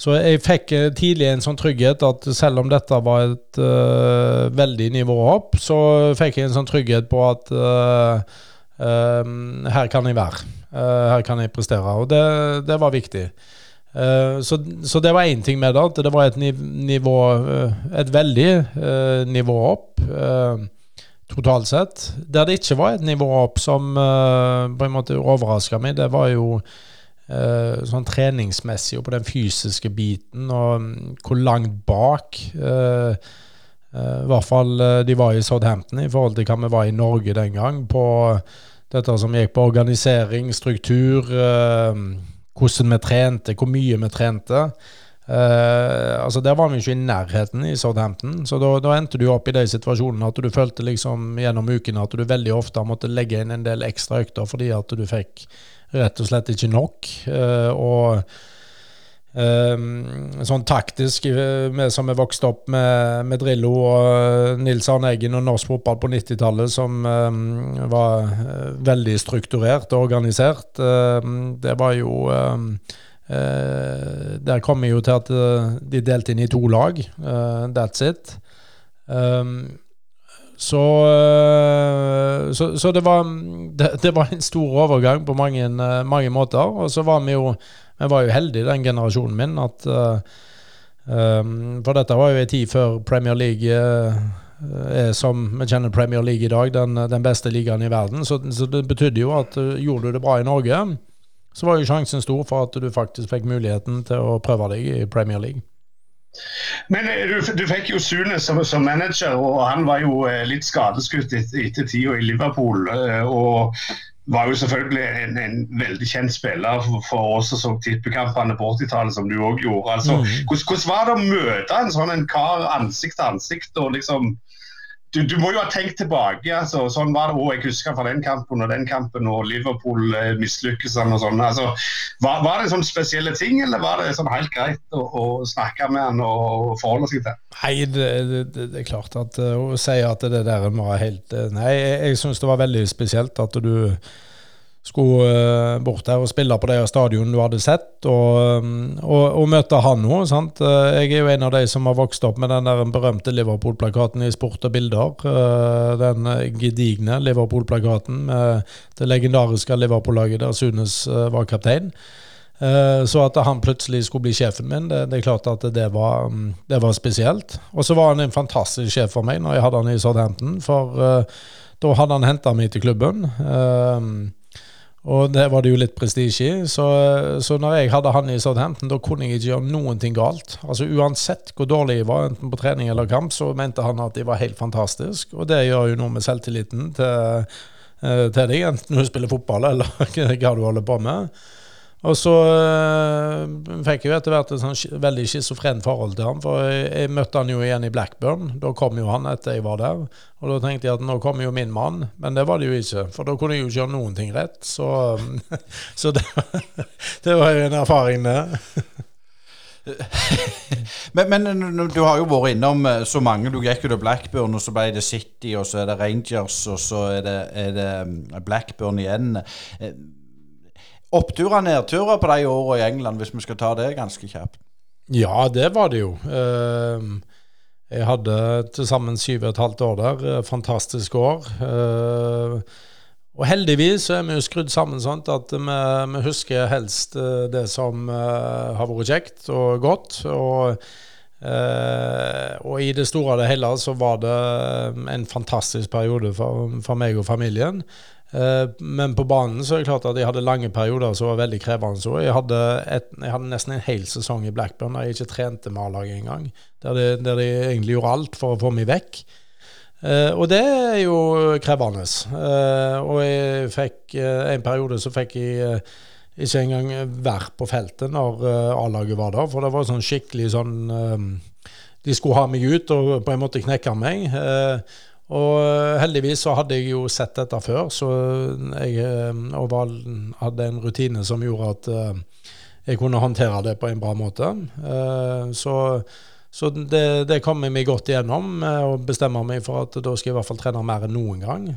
Så jeg fikk eh, tidlig en sånn trygghet at selv om dette var et uh, veldig nivå opp, så fikk jeg en sånn trygghet på at uh, uh, her kan jeg være. Her kan jeg prestere. Og det, det var viktig. Så, så det var én ting med det, at det var et nivå Et veldig nivå opp. Totalt sett. Der det ikke var et nivå opp som på en måte overraska meg, det var jo sånn treningsmessig og på den fysiske biten, og um, hvor langt bak uh, I hvert fall de var i Southampton i forhold til hva vi var i Norge den gang, på dette som gikk på organisering, struktur, hvordan vi trente, hvor mye vi trente. Uh, altså Der var vi ikke i nærheten i Southampton. Så da, da endte du opp i de situasjonene at du følte liksom gjennom ukene at du veldig ofte måtte legge inn en del ekstra økter fordi at du fikk rett og slett ikke nok. Uh, og um, sånn taktisk, vi som er vokst opp med, med Drillo og Nils Arne Eggen og norsk fotball på 90-tallet, som um, var veldig strukturert og organisert, um, det var jo der kom vi jo til at de delte inn i to lag. That's it. Um, så, så, så, det var det, det, var en stor overgang på mange, mange, måter. Og så var vi jo Vi var jo heldige, den generasjonen min, at um, For dette var jo en tid før Premier League er som vi kjenner Premier League i dag, den, den beste ligaen i verden. Så, så det betydde jo at gjorde du det bra i Norge så var jo sjansen stor for at du faktisk fikk muligheten til å prøve deg i Premier League. Men eh, du, du fikk jo Sune som, som, manager, og han var jo eh, litt skadeskutt etter, etter tida i Liverpool. Eh, og var jo selvfølgelig en, en veldig kjent spiller for, for oss som så tippekampene på 80-tallet, som du òg gjorde. Altså, mm. hvordan, hvordan, var det å møte en sånn en kar ansikt til ansikt og liksom du, du, må jo ha tenkt tilbake. altså, sånn var det òg. Jeg husker fra den kampen og den kampen og Liverpool eh, mislykkelsene og sånn. altså, var, var, det sånne spesielle ting, eller var det sånn helt greit å, å snakke med han og forholde seg til? Nei, det, det, det er klart at uh, å si at det der var helt uh, Nei, jeg, jeg syns det var veldig spesielt at du skulle uh, bort der og spille på det stadionet du hadde sett, og, um, og, og møte han sant? Uh, jeg er jo en av de som har vokst opp med den der berømte Liverpool-plakaten i Sport og bilder. Den gedigne Liverpool-plakaten med det legendariske Liverpool-laget der Sunes var kaptein. Så at han plutselig skulle bli sjefen min, det, det er klart at det var, um, det var spesielt. Og så var han en fantastisk sjef for meg når jeg hadde han i Southampton, for da hadde han henta meg til klubben. Og det var det jo litt prestisje i. Så, så når jeg hadde han i Southampton, da kunne jeg ikke gjøre noen ting galt. Altså Uansett hvor dårlig jeg var, enten på trening eller kamp, så mente han at de var helt fantastisk. Og det gjør jo noe med selvtilliten til, eh, til deg, enten du spiller fotball eller *laughs* hva du holder på med. Og så øh, fikk jeg jo etter hvert et sånn veldig schizofrent forhold til ham. For jeg, jeg, møtte han jo igjen i Blackburn. Da kom jo han etter jeg var der. Og da tenkte jeg at nå kommer jo min mann, men det var det jo ikke. For da kunne jeg jo ikke gjøre noen ting rett. Så, *laughs* så det, *laughs* det, var jo en erfaring, det. *laughs* men, men, du har jo vært innom eh, så mange. Du gikk jo til Blackburn, og så ble det City, og så er det Rangers, og så er det, er det mm, Blackburn igjen. Oppturer og nedturer på de åra i England, hvis vi skal ta det ganske kjapt? Ja, det var det jo. Ehm, jeg hadde til sammen syv og et halvt år der. Eh, fantastisk år. Ehm, og heldigvis er vi jo skrudd sammen sånn at vi, vi, husker helst eh, det som eh, har vært kjekt og godt. Og, og i det store og det hele så var det en fantastisk periode for, for meg og familien. Eh, men på banen så er det klart at jeg hadde lange perioder som var veldig krevende. Jeg hadde, et, jeg hadde nesten en hel sesong i Blackburn der jeg ikke trente med A-laget engang. Der, de, der de egentlig gjorde alt for å få meg vekk. Uh, og det er jo krevende. Uh, og jeg fikk uh, en periode så fikk jeg ikke engang vært på feltet når A-laget var der, for det var sånn skikkelig sånn De skulle ha meg ut og på en måte knekke meg. Og eh, heldigvis så hadde jeg jo sett dette før, så jeg eh, var, hadde en rutine som gjorde at eh, jeg kunne håndtere det på en bra måte. Så, så det, det, kom jeg meg godt igjennom og bestemmer meg for at da skal jeg i hvert fall trene mer enn noen gang.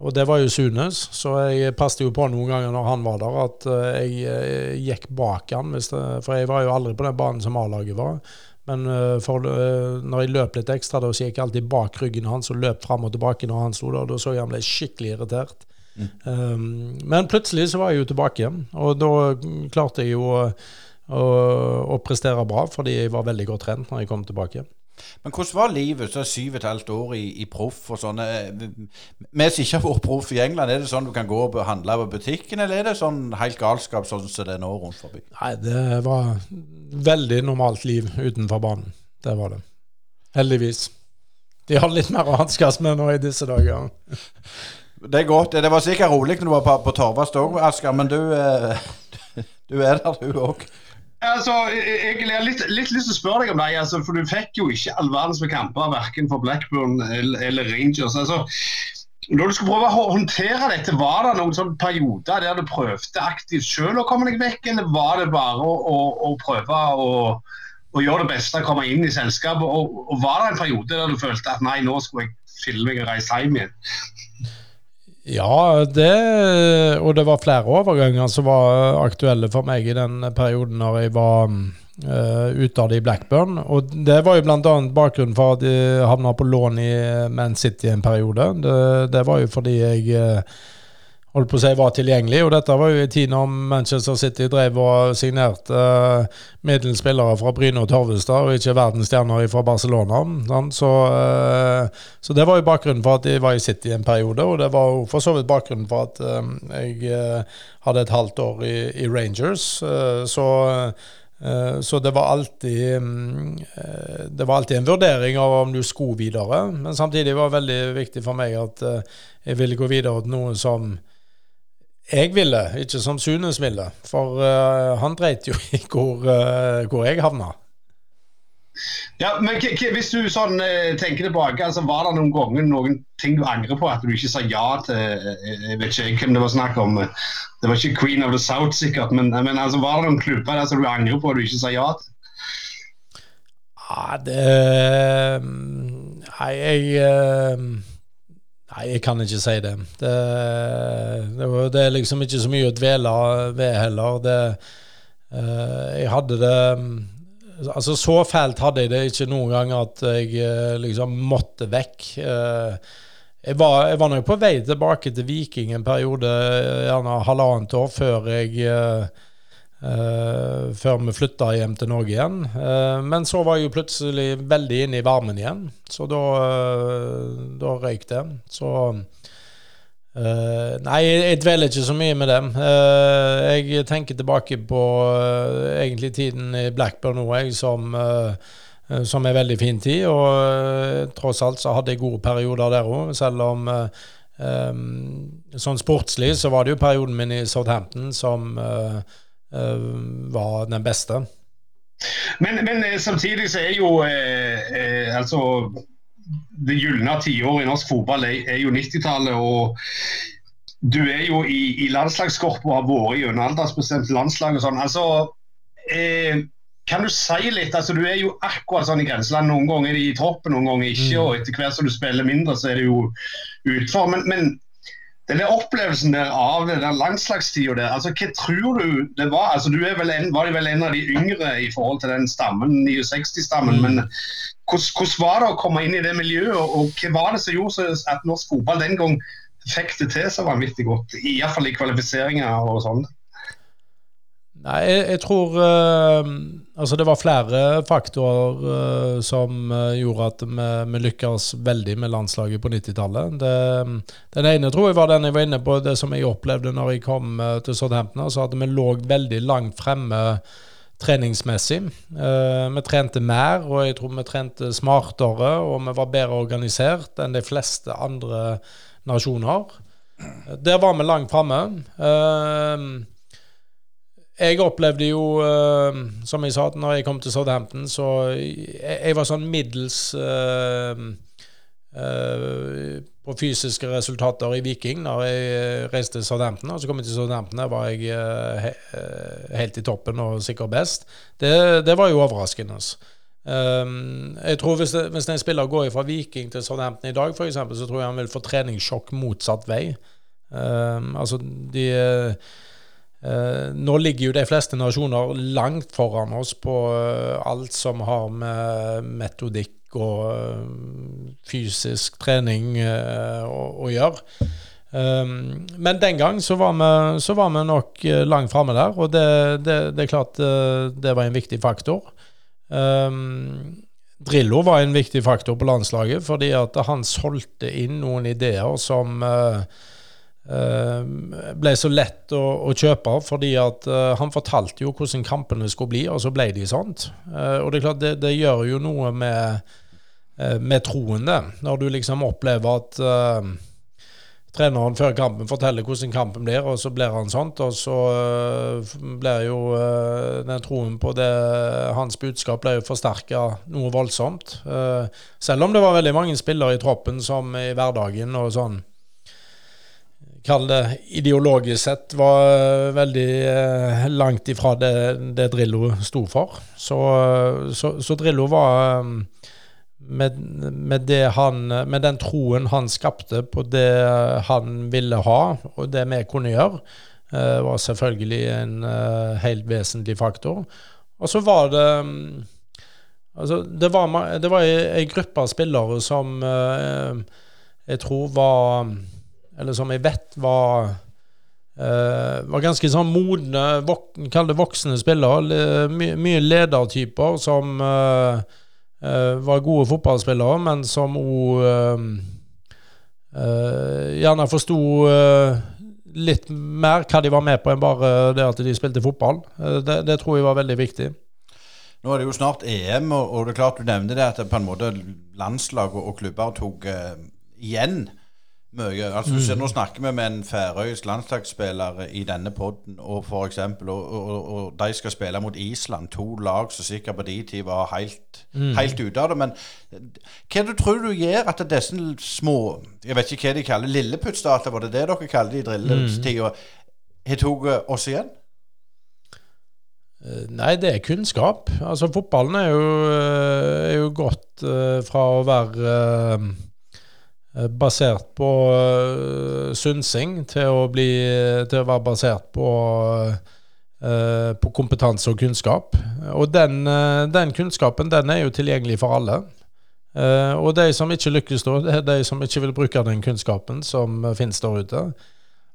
Og det var jo Sunes, så jeg passet jo på noen ganger når han var der, at jeg gikk bak han. for jeg var jo aldri på den banen som A-laget var. Men uh, for, uh, når jeg løp litt ekstra, da, så gikk jeg alltid bak ryggen hans og løp fram og tilbake når han sto der. Da så jeg han ble skikkelig irritert. Mm. Um, men plutselig så var jeg jo tilbake igjen, og da klarte jeg jo å, å, å, prestere bra fordi jeg var veldig godt trent når jeg kom tilbake. Men hvordan var livet så syv og et halvt år i, i proff og sånne eh, Vi som ikke har vært proff i England, er det sånn du kan gå og handle på butikken, eller er det sånn helt galskap sånn som det er nå rundt forbi? Nei, det var veldig normalt liv utenfor banen. Det var det. Heldigvis. De har litt mer å hanskes med nå i disse dager. Det er godt. Det var sikkert rolig når du var på, på Torvast òg, Asker, men du, eh, *laughs* du er der, du òg. Altså, jeg har litt, litt lyst til å spørre deg om deg, altså, for du fikk jo ikke all verdens med kamper verken for Blackburn eller, eller Rangers. altså når du skulle prøve å håndtere dette, var det noen sånne perioder der du prøvde aktivt selv å komme deg vekk, eller var det bare å, å, å prøve å, å gjøre det beste, komme inn i selskapet? Og, og var det en periode der du følte at nei, nå skulle jeg filme og reise hjem igjen? Ja, det, og det var flere overganger som var aktuelle for meg i den perioden når jeg var uh, av det i Blackburn. Og det var jo bl.a. bakgrunnen for at jeg havna på lån i Man City en periode. Det, det var jo fordi jeg uh, holdt på å si var tilgjengelig. Og dette var jo i tiden når Manchester City drev og signerte uh, middels spillere fra Bryne og Torvestad, og ikke verdensstjerner fra Barcelona. Så, uh, så det var jo bakgrunnen for at jeg var i City en periode, og det var jo for så vidt bakgrunnen for at uh, jeg hadde et halvt år i, i Rangers. Så så det var alltid Det var alltid en vurdering av om du skulle videre. Men samtidig var det veldig viktig for meg at jeg ville gå videre til noe som jeg ville, ikke som Sunes ville. For uh, han dreit jo *laughs* i hvor, uh, hvor jeg havna. Ja, men Hvis du sånn eh, tenker tilbake, altså var det noen ganger noen ting du angrer på at du ikke sa ja til Jeg vet ikke hvem det var snakk om. Det var ikke Queen of the South, sikkert. Men, men altså, var det noen klubber der som du angrer på at du ikke sa ja til? Ja, det Nei, jeg Nei, jeg kan ikke si det. Det, det, det er liksom ikke så mye å dvele ved heller. Det, eh, jeg hadde det Altså, så fælt hadde jeg det ikke noen gang at jeg eh, liksom måtte vekk. Eh, jeg var, jeg var nok på vei tilbake til Viking en periode, gjerne halvannet år, før jeg eh, Før vi flytta hjem til Norge igjen. Uh, men så var jeg jo plutselig veldig inne i varmen igjen, så da, uh, da røyk det. Så Nei, jeg, dveler ikke så mye med det. Jeg tenker tilbake på egentlig tiden i Blackburn nå, jeg, som som er veldig fin tid, og tross alt så hadde jeg gode perioder der òg, selv om eh, Sånn sportslig så var det jo perioden min i Southampton som var den beste. Men, men eh, samtidig så er jo eh, eh, altså Det gylne tiåret i norsk fotball er, er jo 90-tallet. og du er jo i, i landslagskorpet og har vært i aldersbestemt landslag og sånn. altså eh, Kan du si litt? altså Du er jo akkurat sånn i grenseland. Noen ganger er i troppen, noen ganger ikke. og Etter hvert som du spiller mindre, så er det jo utfor. Men, men den der opplevelsen der av den der landslagstida der, altså hva tror du det var? altså Du er vel en, var vel en av de yngre i forhold til den stammen, 69-stammen. Mm. men hvordan, var det å komme inn i det miljøet, og, hva var det som gjorde at norsk fotball den gang fikk det til så vanvittig godt? Iallfall i kvalifiseringer og sånn. Nei, jeg, jeg tror eh, Altså, det var flere faktorer uh, som eh, gjorde at vi, vi lykkes veldig med landslaget på 90-tallet. Den ene tror jeg var den jeg var inne på, det som jeg opplevde når jeg kom uh, til Southampton. Altså at vi lå veldig langt fremme treningsmessig. Uh, vi trente mer, og jeg tror vi trente smartere, og vi var bedre organisert enn de fleste andre nasjoner. Der var vi langt framme. Eh, jeg opplevde jo, uh, som jeg sa, når jeg kom til Southampton, så jeg, jeg var sånn middels uh, uh, på fysiske resultater i Viking når jeg reiste til Southampton. Og så kom jeg til Southampton, der var jeg he, helt i toppen og sikkert best. Det, det var jo overraskende. Um, jeg tror Hvis, det, hvis en spiller går fra Viking til Southampton i dag, eksempel, så tror jeg han vil få treningssjokk motsatt vei. Um, altså, de nå ligger jo de fleste nasjoner langt foran oss på eh, alt som har med metodikk og eh, fysisk trening eh, å, å gjøre. Men den gang så var vi, så var vi nok eh, langt framme der, og det, det, det er klart eh, det var en viktig faktor. Drillo var en viktig faktor på landslaget, fordi at han solgte inn noen ideer som eh, eh, ble så lett å, å kjøpe, fordi at uh, han fortalte jo hvordan kampene skulle bli, og så ble de sånt. Uh, og det er klart, det, det gjør jo noe med, uh, med troen, det. Når du liksom opplever at eh, treneren før kampen forteller hvordan kampen blir, og så blir han sånt. Og så blir jo den troen på det hans budskap ble jo forsterka noe voldsomt. Selv om det var veldig mange spillere i troppen som i hverdagen og sånn Kall det ideologisk sett var veldig uh, langt ifra det, det Drillo sto for. Så, så, så Drillo var med, med, han, med, den troen han skapte på det han ville ha, og det vi kunne gjøre, var selvfølgelig en helt vesentlig faktor. Og så var det um, altså, det, var, det var ei gruppe av spillere som jeg tror var Eller som jeg vet var var ganske sånn modne, vok kall det voksne spillere. My, mye ledertyper som Uh, var gode fotballspillere, men som òg uh, uh, gjerne forsto litt mer hva de var med på enn bare det at de spilte fotball. Det, det, tror jeg var veldig viktig. Nå er det jo snart EM, og det er klart du nevner det at på en måte landslag og, og klubber tok igjen mye. Altså, mm. Nå snakker vi med en færøysk landslagsspiller i denne poden, og for eksempel, og, og, og, de skal spille mot Island. To lag som sikkert på de tid var helt, mm. helt ute av det. Men hva du tror du gjør at disse små Jeg vet ikke hva de kaller lilleputtstater, var det det dere kalte det i drilletida? Har tatt oss igjen? Eh, nei, det er kunnskap. Altså Fotballen er jo, eh, er jo gått uh, fra å være Eh, basert på uh, synsing til å, bli, til å være basert på, uh, på kompetanse og kunnskap. Og den, den, kunnskapen den er jo tilgjengelig for alle. og de som ikke lykkes da, det er de som ikke vil bruke den kunnskapen som finnes der ute.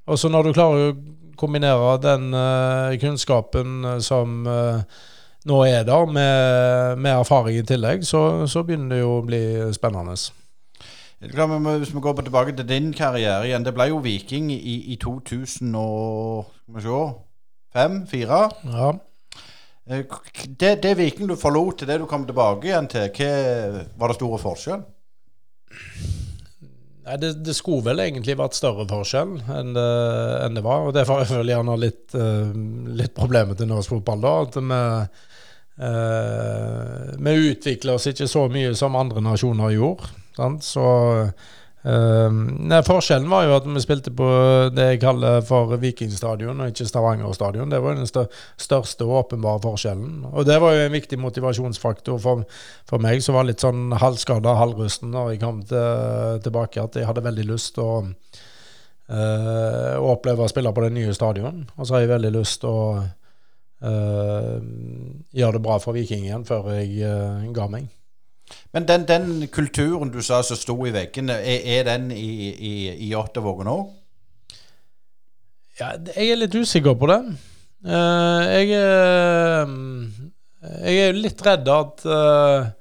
Og så når du klarer å kombinere den kunnskapen som nå er der, med, med erfaring i tillegg, så, så begynner det jo å bli spennende. Hvis vi går tilbake til din karriere igjen. Det ble jo Viking i, i 2005 2004 Ja. Eh, det, det Viking du forlot til det du kom tilbake igjen til, hva var det store forskjell? Nei, det, det, skulle vel egentlig vært større forskjell enn det, enn det var. Og det var vel gjerne litt, uh, litt problemet til norsk fotball, da. At vi, uh, vi utvikler oss ikke så mye som andre nasjoner gjorde. Så uh, nei, Forskjellen var jo at vi spilte på det jeg kaller for Vikingstadion, og ikke Stavanger stadion. Det var den største og åpenbare forskjellen. Og det var jo en viktig motivasjonsfaktor for, for meg, som var litt sånn halvskada, halvrusten når jeg kom til, tilbake, at jeg hadde veldig lyst til å Uh, å oppleve å spille på det nye stadion. Og så har jeg veldig lyst til å uh, gjøre det bra for Viking igjen før jeg uh, ga meg. Men den, den, kulturen du sa som sto i veggene, er, er, den i, i, i Ottavågen òg? Ja, jeg er litt usikker på det. Uh, jeg, er, jeg er litt redd at uh,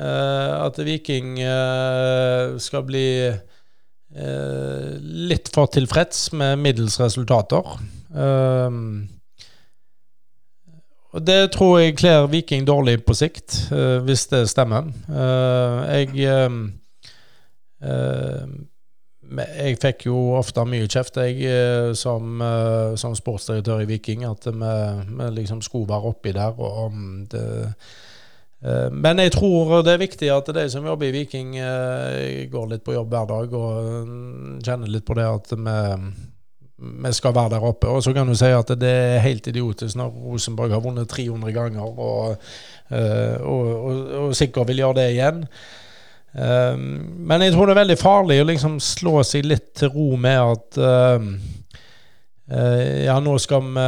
at Viking skal bli litt for tilfreds med middels resultater. Uh, og Det tror jeg kler Viking dårlig på sikt, uh, hvis det stemmer. Uh, jeg uh, jeg fikk jo ofte mye kjeft, jeg, som, som sportsdirektør i Viking, at vi, vi liksom skulle være oppi der. og det men jeg tror det er viktig at de som jobber i Viking, går litt på jobb hver dag og kjenner litt på det at vi vi skal være der oppe. Og så kan du si at det er helt idiotisk når Rosenborg har vunnet 300 ganger og, uh, og, og, og sikkert vil gjøre det igjen. Um, men jeg tror det er veldig farlig å liksom slå seg litt til ro med at uh, ja, nå skal vi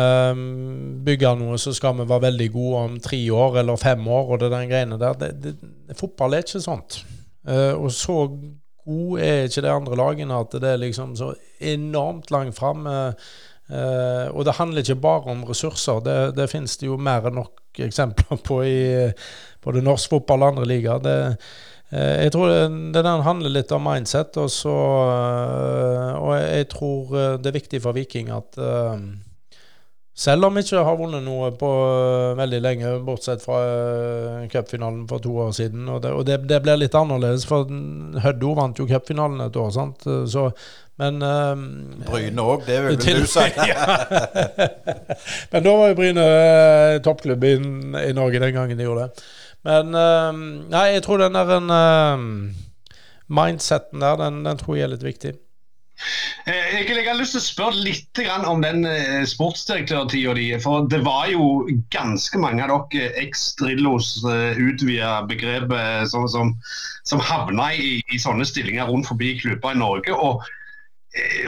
bygge noe, så skal vi være veldig gode om tre år eller fem år, og det den greiene der. Det, det, fotball er ikke sånt. og så god er ikke de andre lagene at det er liksom så enormt langt fram. Uh, og det handler ikke bare om ressurser. Det, det finnes det jo mer enn nok eksempler på i, både norsk fotball og andre ligaer. Det, eh, jeg tror det, det der handler litt om mindset, og, så, uh, og jeg tror eh, det er viktig for Viking at eh, selv om vi ikke har vunnet noe på uh, veldig lenge, bortsett fra uh, cupfinalen for to år siden. Og, det, og det, det, blir litt annerledes, for Høddo vant jo cupfinalen et år. sant? Så, men uh, Bryne òg, det vil vel *laughs* du si? *laughs* *laughs* men da var jo Bryne uh, toppklubb i, i, Norge den gangen de gjorde det. Men nei, jeg tror den der en, mindseten der, den, den tror jeg er litt viktig. Eh, jeg har lyst til å spørre litt om den eh, sportsdirektørtida di. For det var jo ganske mange av dere eks-Drillos eh, utvida begrepet som, som, som havna i, i, sånne stillinger rundt forbi klubber i Norge. og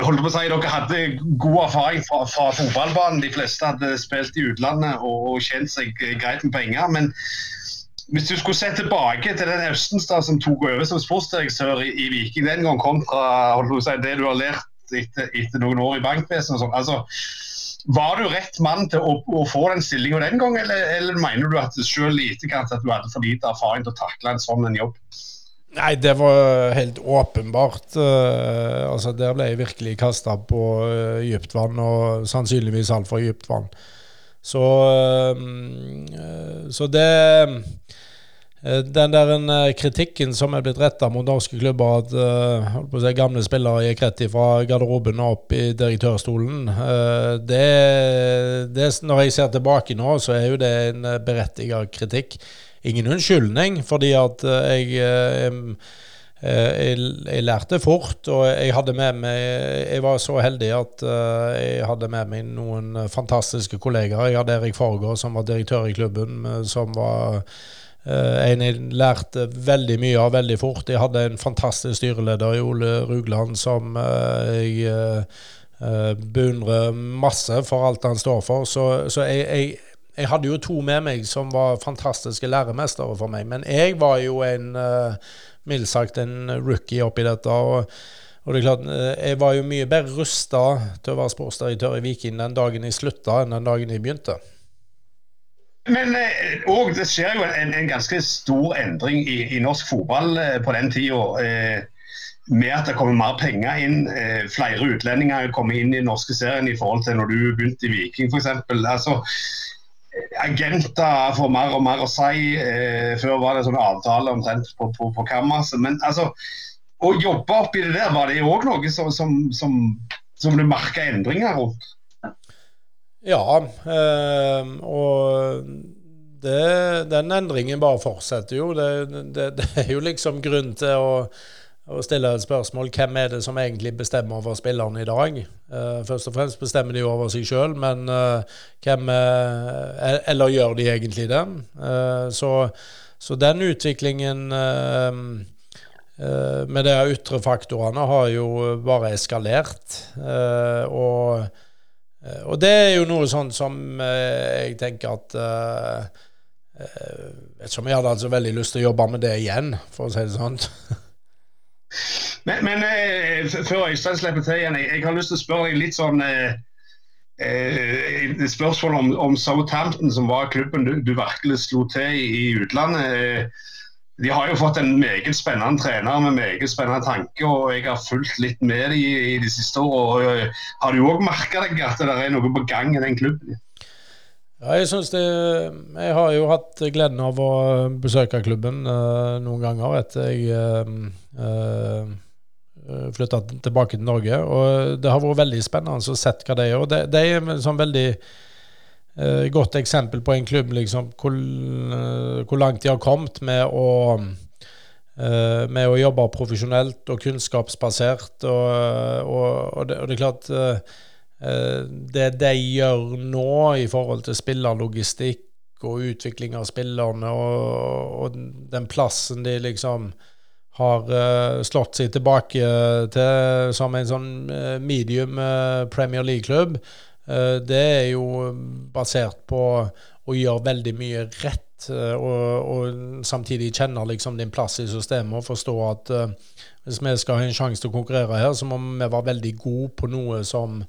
holdt på å si, Dere hadde god erfaring fra, fra fotballbanen. De fleste hadde spilt i utlandet og, og kjent seg greit med penger. men hvis du skulle se tilbake til den Østenstad som tok over som sportsdirektør i, i Viking den gang, kontra si, det du har lært etter, etter noen år i bankvesenet sånn, altså, Var du rett mann til å, å få den stillinga den gang, eller, eller, mener du at selv i etterkant at du hadde for lite erfaring til å takle en sånn jobb? Nei, det var helt åpenbart. Uh, altså, Der ble jeg virkelig kasta på uh, dypt vann, og sannsynligvis altfor dypt vann. Så, uh, så det Eh, den der eh, kritikken som er blitt retta mot norske klubber, at uh, si, gamle spillere gikk rett fra garderoben og opp i direktørstolen, det, det, Når jeg ser tilbake nå, så er jo det en berettiget kritikk. Ingen unnskyldning, fordi at jeg, jeg, jeg, jeg lærte fort, og jeg hadde med meg Jeg var så heldig at jeg hadde med meg noen fantastiske kollegaer. Jeg hadde Erik Fargaard, som var direktør i klubben, som var en jeg lærte veldig mye av veldig fort. Jeg hadde en fantastisk styreleder i Ole Rugland som uh, jeg uh, beundrer masse for alt han står for. Så, så jeg, jeg, jeg, hadde jo to med meg som var fantastiske læremestere for meg. Men jeg var jo en mildt sagt en rookie oppi dette. og og det er klart, Jeg var jo mye bedre rusta til å være sportsdirektør i Viking den dagen jeg slutta, enn den dagen jeg begynte. Men eh, det skjer jo en, en, ganske stor endring i, i norsk fotball eh, på den tida. Eh, med at det kommer mer penger inn. Flere utlendinger kommer inn i den norske serien i forhold til når du begynte i Viking f.eks. Altså, agenter får mer og mer å si. Før var det sånne avtaler omtrent på, på, på kammerset. Men altså, å jobbe oppi det der, var det òg noe som, som, som, som du merka endringer rundt? Ja, øh, og det, den endringen bare fortsetter jo. Det, det, det, er jo liksom grunn til å, å, stille et spørsmål. Hvem er det som egentlig bestemmer over spillerne i dag? Uh, først og fremst bestemmer de over seg sjøl, men uh, hvem uh, Eller gjør de egentlig det? Så, så, den utviklingen med de ytre faktorene har jo bare eskalert. og og det er jo noe sånn som eh, jeg tenker at Jeg vet ikke om jeg hadde altså veldig lyst til å jobbe med det igjen, for å si det sånn. *laughs* men, men eh, før Øystein slipper til igjen, jeg, jeg, har lyst til å spørre deg litt sånn eh, eh, Spørsmål om, om, Southampton, som var klubben du, du virkelig slo til i, i utlandet. De har jo fått en meget spennende trener med meget spennende tanke, og jeg har fulgt litt med dem i, i de siste årene. Har du òg merka deg at det er noe på gang i den klubben? Ja, jeg synes det Jeg har jo hatt gleden av å besøke klubben uh, noen ganger etter jeg uh, uh, flytta tilbake til Norge. Og det har vært veldig spennende å se hva de gjør. Det, det er sånn veldig uh, godt eksempel på en klubb liksom, hvor, uh, hvor, langt de har kommet med å, uh, med å jobbe profesjonelt og kunnskapsbasert. Og, og, og, det, og det, er klart Det de gjør nå i forhold til spillerlogistikk og utvikling av spillerne og, den plassen de liksom har uh, slått seg tilbake til som en sånn medium uh, Premier League-klubb. Eh, det er jo basert på å gjøre veldig mye rett, eh, og, og samtidig kjenne liksom din plass i systemet og forstå at uh, hvis vi skal ha en sjanse til å konkurrere her, så må vi være veldig gode på noe som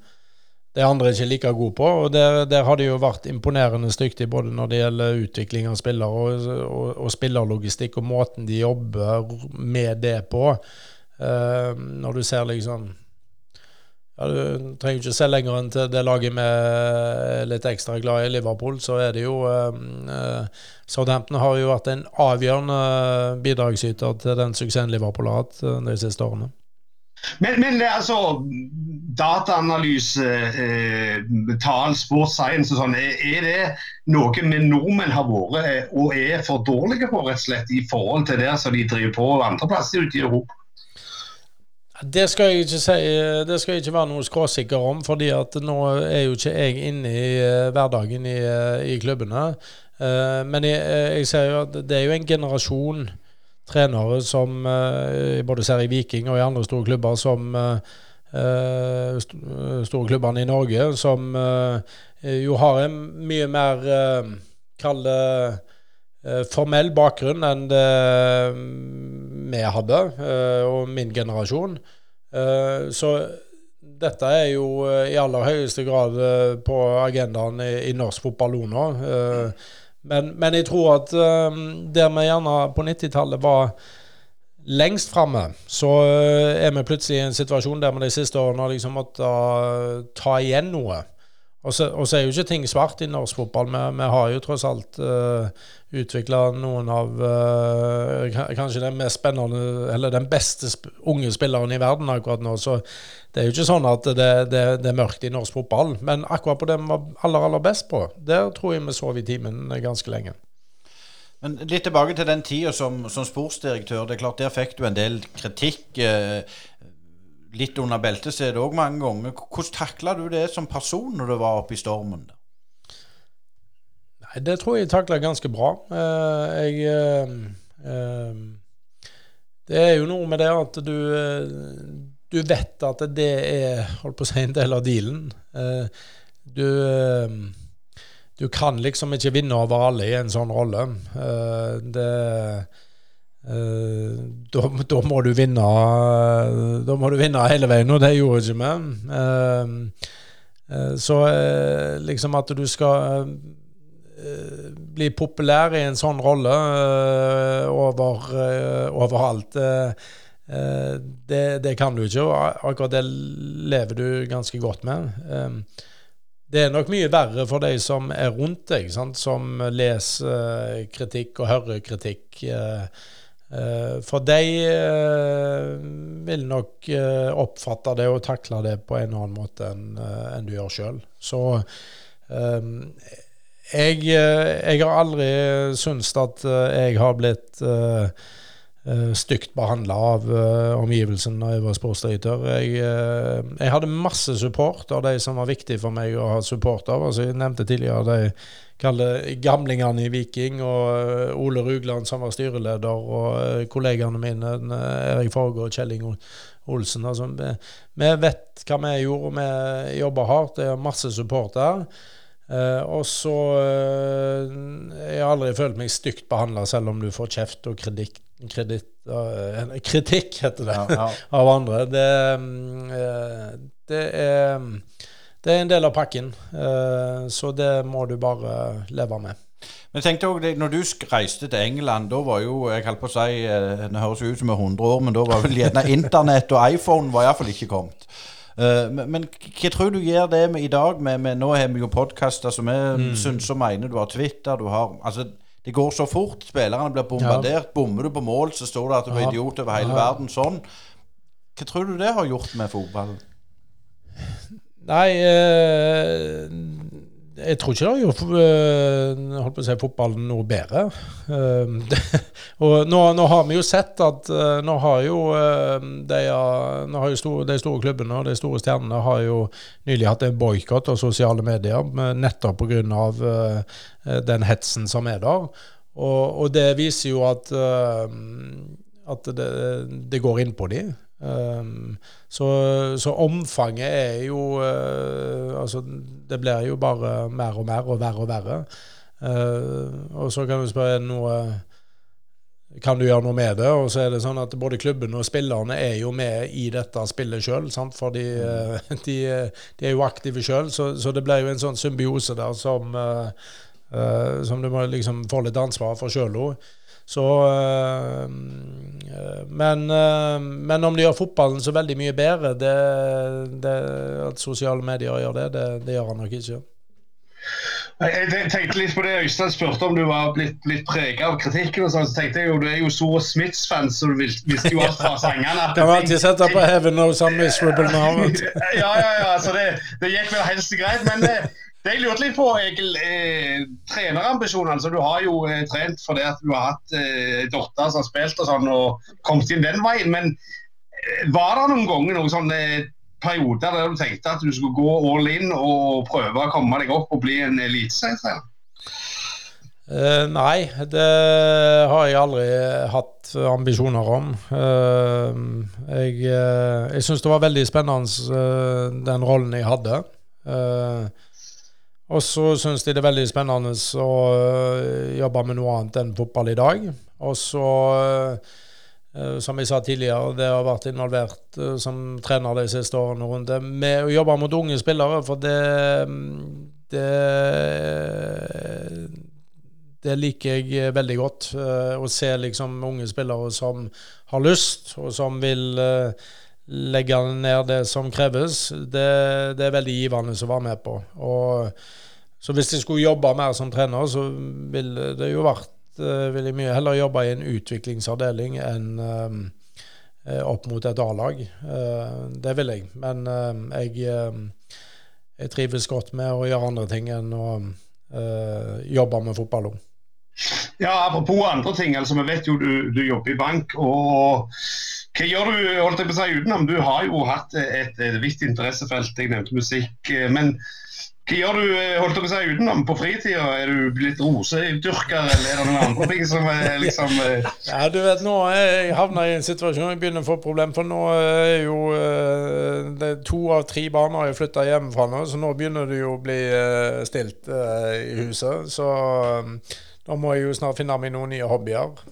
de andre ikke er like gode på. og Der, der har de jo vært imponerende dyktige både når det gjelder utvikling av spillere og, og, og spillerlogistikk og måten de jobber med det på. Når du ser liksom ja, Du trenger ikke se lenger enn til det laget med litt ekstra glad i Liverpool, så er det jo eh, Southampton har jo vært en avgjørende bidragsyter til den suksessen Liverpool har hatt de siste årene. Men, men altså, dataanalyse, eh, tall, sports science og sånn, er det noe vi nordmenn har vært eh, og er for dårlige på, rett og slett, i forhold til det som de driver på andreplass ute i Europa? Det skal jeg ikke si, det skal jeg ikke være noe skråsikker om, fordi nå er jo ikke jeg inne i uh, hverdagen i, uh, i klubbene. Men jeg, jeg, ser jo at det er jo en generasjon trenere som både ser i Viking og i andre store klubber som store klubbene i Norge, som jo har en mye mer Kall det formell bakgrunn enn det vi hadde, og min generasjon. Så dette er jo i aller høyeste grad på agendaen i, norsk fotball nå. Men, men, jeg tror at der vi gjerne på 90-tallet var lengst framme, så er vi plutselig i en situasjon der vi de siste årene har liksom måttet ta igjen noe. Og så, og så, er jo ikke ting svart i norsk fotball. Vi, vi har jo tross alt utvikla noen av uh, kanskje den mest spennende, eller den beste sp unge spilleren i verden akkurat nå. Så det er jo ikke sånn at det, det, det er mørkt i norsk fotball. Men akkurat på det vi var aller, aller best på, der tror jeg vi sov i timen ganske lenge. Men litt tilbake til den tida som, som sportsdirektør. det er klart Der fikk du en del kritikk. Eh, litt under beltet så er det òg mange ganger. Hvordan takla du det som person når du var oppe i stormen? Nei, Det tror jeg takler ganske bra. Uh, jeg uh, Det er jo noe med det at du Du vet at det er holdt på å si, en del av dealen. du du kan liksom ikke vinne over alle i en sånn rolle. det Uh, da, da, må du vinne Da må du vinne hele veien, og det gjorde ikke vi. Uh, uh, så liksom at du skal bli populær i en sånn rolle over, overalt det, det, kan du ikke, og akkurat det lever du ganske godt med. Det er nok mye verre for de som er rundt deg, sant? som leser kritikk og hører kritikk. Eh, for de eh, vil nok eh, oppfatte det og takle det på en annen måte enn du gjør sjøl. Så jeg, jeg, har aldri syntes at jeg har blitt stygt behandla av omgivelsene når jeg var sportsdirektør. Jeg, jeg, hadde masse support av de som var viktige for meg å ha support av. Altså, jeg nevnte tidligere de kalle gamlingene i Viking, og uh, Ole Rugland som var styreleder, og eh, kollegaene mine eh, Erik Forge og Kjelling Olsen. Altså, vi, vi, vet hva vi gjorde, og vi jobber hardt. Det er masse support der. Eh, og så eh, Jeg har aldri følt meg stygt behandla, selv om du får kjeft og kreditt, kreditt uh, kritikk, heter det, ja, ja. *laughs* av andre. Det, det er det er en del av pakken, eh, så det må du bare leve med. Men tenkte også, når du reiste til England, da var jo jeg holdt på å si, eh, Det høres ut som jeg er 100 år, men da var vel gjerne internett og iPhone var iallfall ikke kommet. Uh, men, men, hva tror du gjør det med i dag? Med, med nå har vi jo podkaster som vi mm. syns og mener. Du har Twitter, du har Altså, det går så fort. Spillerne blir bombardert. Ja. Bommer du på mål, så står det at du er ja. idiot over hele ja. verden. Sånn. Hva tror du det har gjort med fotballen? Nei, eh, jeg tror ikke det har gjort eh, si, fotballen noe bedre. Eh, og nå, nå, har vi jo sett at eh, nå har jo, de, nå har jo store, de store klubbene og de store stjernene har jo nylig hatt en boikott av sosiale medier nettopp pga. Uh, den hetsen som er der. Og, og det viser jo at, at det, det går inn på dem. Um, så, så, omfanget er jo uh, Altså, det blir jo bare mer og mer og verre og verre. Uh, og så kan du spørre noe kan du gjøre noe med det? Og så er det sånn at både klubben og spillerne er jo med i dette spillet sjøl. For de, eh, *laughs* de, de, er jo aktive sjøl, så, så, det blir jo en sånn symbiose der som, uh, som du må liksom få litt ansvar for sjøl òg. Så men, men, om de gjør fotballen så veldig mye bedre, det, det, at sosiale medier gjør det, det, det gjør han nok ikke. Jeg tenkte litt på det Øystein spurte om du var blitt, blitt prega av kritikken. og sånn, så tenkte jeg jo, Du er jo stor Smiths-fan, så du visste jo alt fra sangene. *laughs* Kan alltid sette på 'Heaven knows I'm miserable now'. *laughs* ja, ja, ja, så det, det gikk vel helst greit. Men eh, jeg lurte litt på, Egil, eh, trenerambisjonene. Så du har jo eh, trent fordi at du har hatt eh, datter som har spilt og sånn, og kommet inn den veien. Men eh, var det noen ganger noen sånne perioder der du tenkte at du skulle gå all in og prøve å komme deg opp og bli en eliteserie? Uh, nei, det har jeg aldri hatt ambisjoner om. Uh, jeg uh, jeg syns det var veldig spennende den rollen jeg hadde. Og så syns de det er veldig spennende å jobbe med noe annet enn fotball i dag. Og så Eh, som jeg sa tidligere, det har vært involvert uh, som trener de siste årene rundt det, med å jobbe mot unge spillere. For det, det, det liker jeg veldig godt. Å se liksom unge spillere som har lyst, og som vil legge ned det som kreves. Det, det, er veldig givende å være med på. Og, så hvis jeg skulle jobbe mer som trener, så ville det jo vært uh, vil mye heller jobbe i en utviklingsavdeling enn uh, opp mot et A-lag. Uh, det vil jeg. Men jeg, jeg, trives godt med å gjøre andre ting enn å jobbe med fotball. Ja, Apropos andre ting. altså Vi vet jo du, du jobber i bank. og Hva gjør du holdt jeg på å si, utenom? Du har jo hatt et, et vidt interessefelt. Jeg nevnte musikk. men hva gjør du holdt jeg på å seg utenom på fritida? Er du blitt rosedyrker, eller er det noen andre ting som er liksom *laughs* eh... Ja, du vet, nå jeg havna i en situasjon jeg begynner å få problem, for nå er jo eh, det er to av tre barn har flytta hjemmefra nå, så nå begynner det jo å bli eh, stilt i huset. Så da må jeg jo snart finne meg noen nye hobbyer.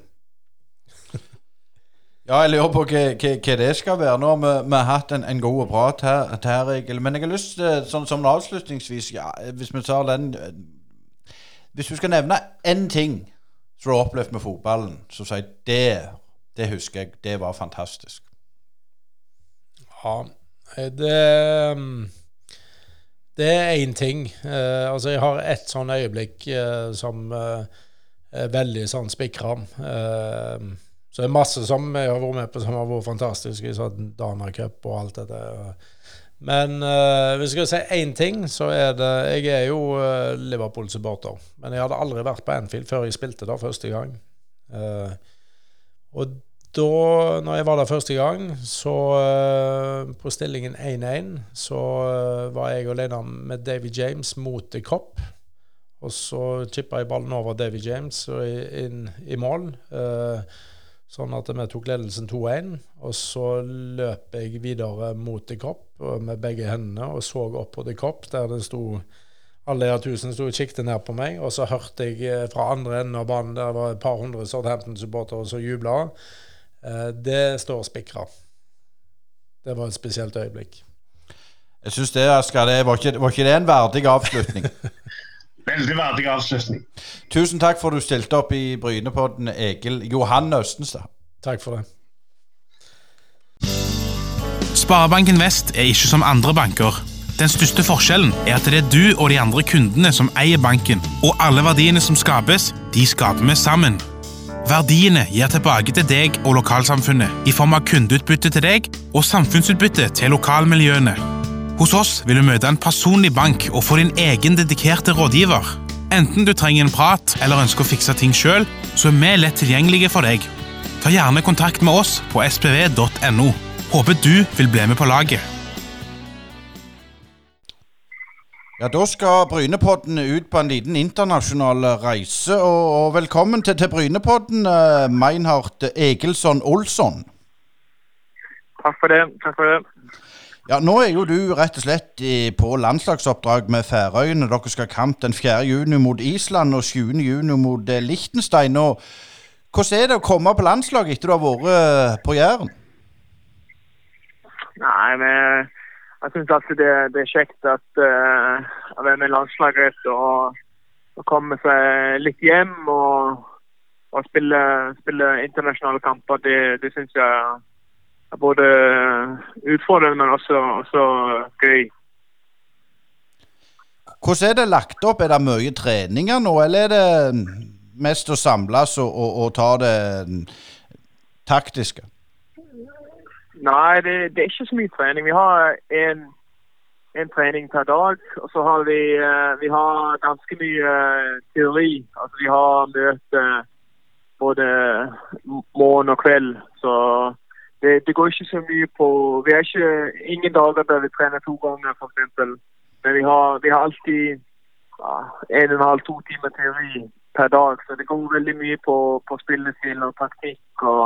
Ja, jeg lurer på hva, hva, hva, det skal være. Nå vi, vi har hatt en, en god prat her, her, Men jeg har lyst til, sånn, som avslutningsvis ja, Hvis vi tar den Hvis du skal nevne én ting som du har opplevd med fotballen, så sier det Det husker jeg. Det var fantastisk. Ja, det Det er én ting. Uh, altså, jeg har ett sånn øyeblikk uh, som uh, er veldig sånn spikra. Eh, så det er masse som jeg har vært med på som har vært fantastisk. I sånn Dana Cup og alt dette. Men uh, hvis jeg skal si én ting, så er det Jeg er jo uh, Liverpool-supporter. Men jeg hadde aldri vært på Anfield før jeg spilte der første gang. Uh, og da når jeg var der første gang, så på stillingen 1-1, så var jeg alene med Davy James mot The Cop. Og så chippa jeg ballen over Davy James og inn i mål. Uh, Sånn at vi tok ledelsen 2-1. Og så løp jeg videre mot The Cop med begge hendene og så opp på The Cop, der det sto alle de tusen sto og kikket ned på meg. Og så hørte jeg eh, fra andre enden av banen, der var et par hundre Southampton-supportere som jubla. Eh, det står spikra. Det var et spesielt øyeblikk. Jeg syns det, Asker, det var ikke, var ikke det en verdig avslutning? *laughs* Veldig verdig avslutning. Tusen takk for at du stilte opp i Brynepodden, Egil Johan Østenstad. Takk for det. Sparebanken Vest er ikke som andre banker. Den største forskjellen er at det er du og de andre kundene som eier banken, og alle verdiene som skapes, de skaper vi sammen. Verdiene gir tilbake til deg og lokalsamfunnet i form av kundeutbytte til deg og samfunnsutbytte til lokalmiljøene. Hos oss vil du møte en personlig bank og få din egen dedikerte rådgiver. Enten du trenger en prat eller ønsker å fikse ting sjøl, så er vi lett tilgjengelige for deg. Ta gjerne kontakt med oss på spv.no. Håper du vil bli med på laget. Ja, Da skal Brynepodden ut på en liten internasjonal reise. Og, og velkommen til, til Brynepodden, uh, Meinhard Egilsson Olsson. Takk for det. Takk for det. Ja, Nå er jo du rett og slett på landslagsoppdrag med Færøyene. Dere skal kamp den 4. juni mot Island og 7. juni mot eh, Liechtenstein. Og Hvordan er det å komme på landslag etter du har vært på Jæren? Nei, men jeg syns alltid det, det, er kjekt at uh, å være med i landslaget og, og, komme seg litt hjem og, og spille, spille, internasjonale kamper. Det, det syns jeg er både utfordrende, men også, også gøy. Hvordan er det lagt opp? Er det mye treninger nå, eller er det mest å samles og, og, og ta det taktiske? Nei, det, det, er ikke så mye trening. Vi har en, en trening per dag. Og så har vi, uh, vi har ganske mye uh, teori. Altså vi har møte både morgen og kveld. Så det, det, går ikke så mye på Vi har ikke ingen dager der vi trener to ganger, f.eks. Men vi har, vi har alltid uh, en og en halv, to timer teori per dag. Så det går veldig mye på, på spillestil og taktikk. og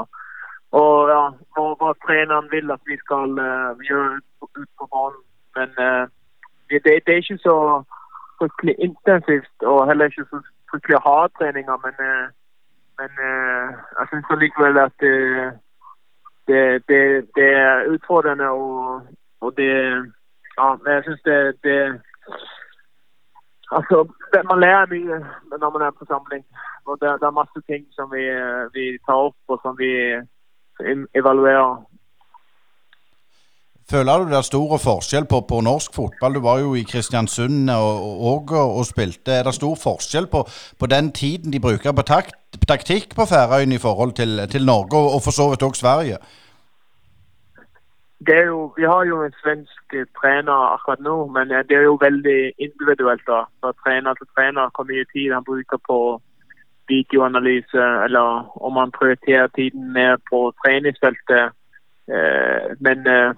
og ja, hva, treneren vil at vi skal uh, gjøre ut, på banen. Men uh, det, det, er ikke så fryktelig intensivt og heller ikke så fryktelig hardtreninger. Men, uh, men jeg syns likevel at det, det, det, det, er utfordrende og, og det Ja, men jeg syns det, det Altså, man lærer mye når man er på samling. Og det, det er masse ting som vi, vi tar opp, og som vi evaluere. Føler du det er stor forskjell på, på, norsk fotball? Du var jo i Kristiansund og, og, og spilte. Er det stor forskjell på, på, den tiden de bruker på takt, taktikk på Færøyene i forhold til, til Norge, og, og, for så vidt også Sverige? Jo, vi har jo en svensk trener akkurat nå, men det er jo veldig individuelt. da, Fra trener til trener hvor mye tid han bruker på videoanalyse, eller om han prioriterer tiden ned på treningsfeltet. Eh, men eh,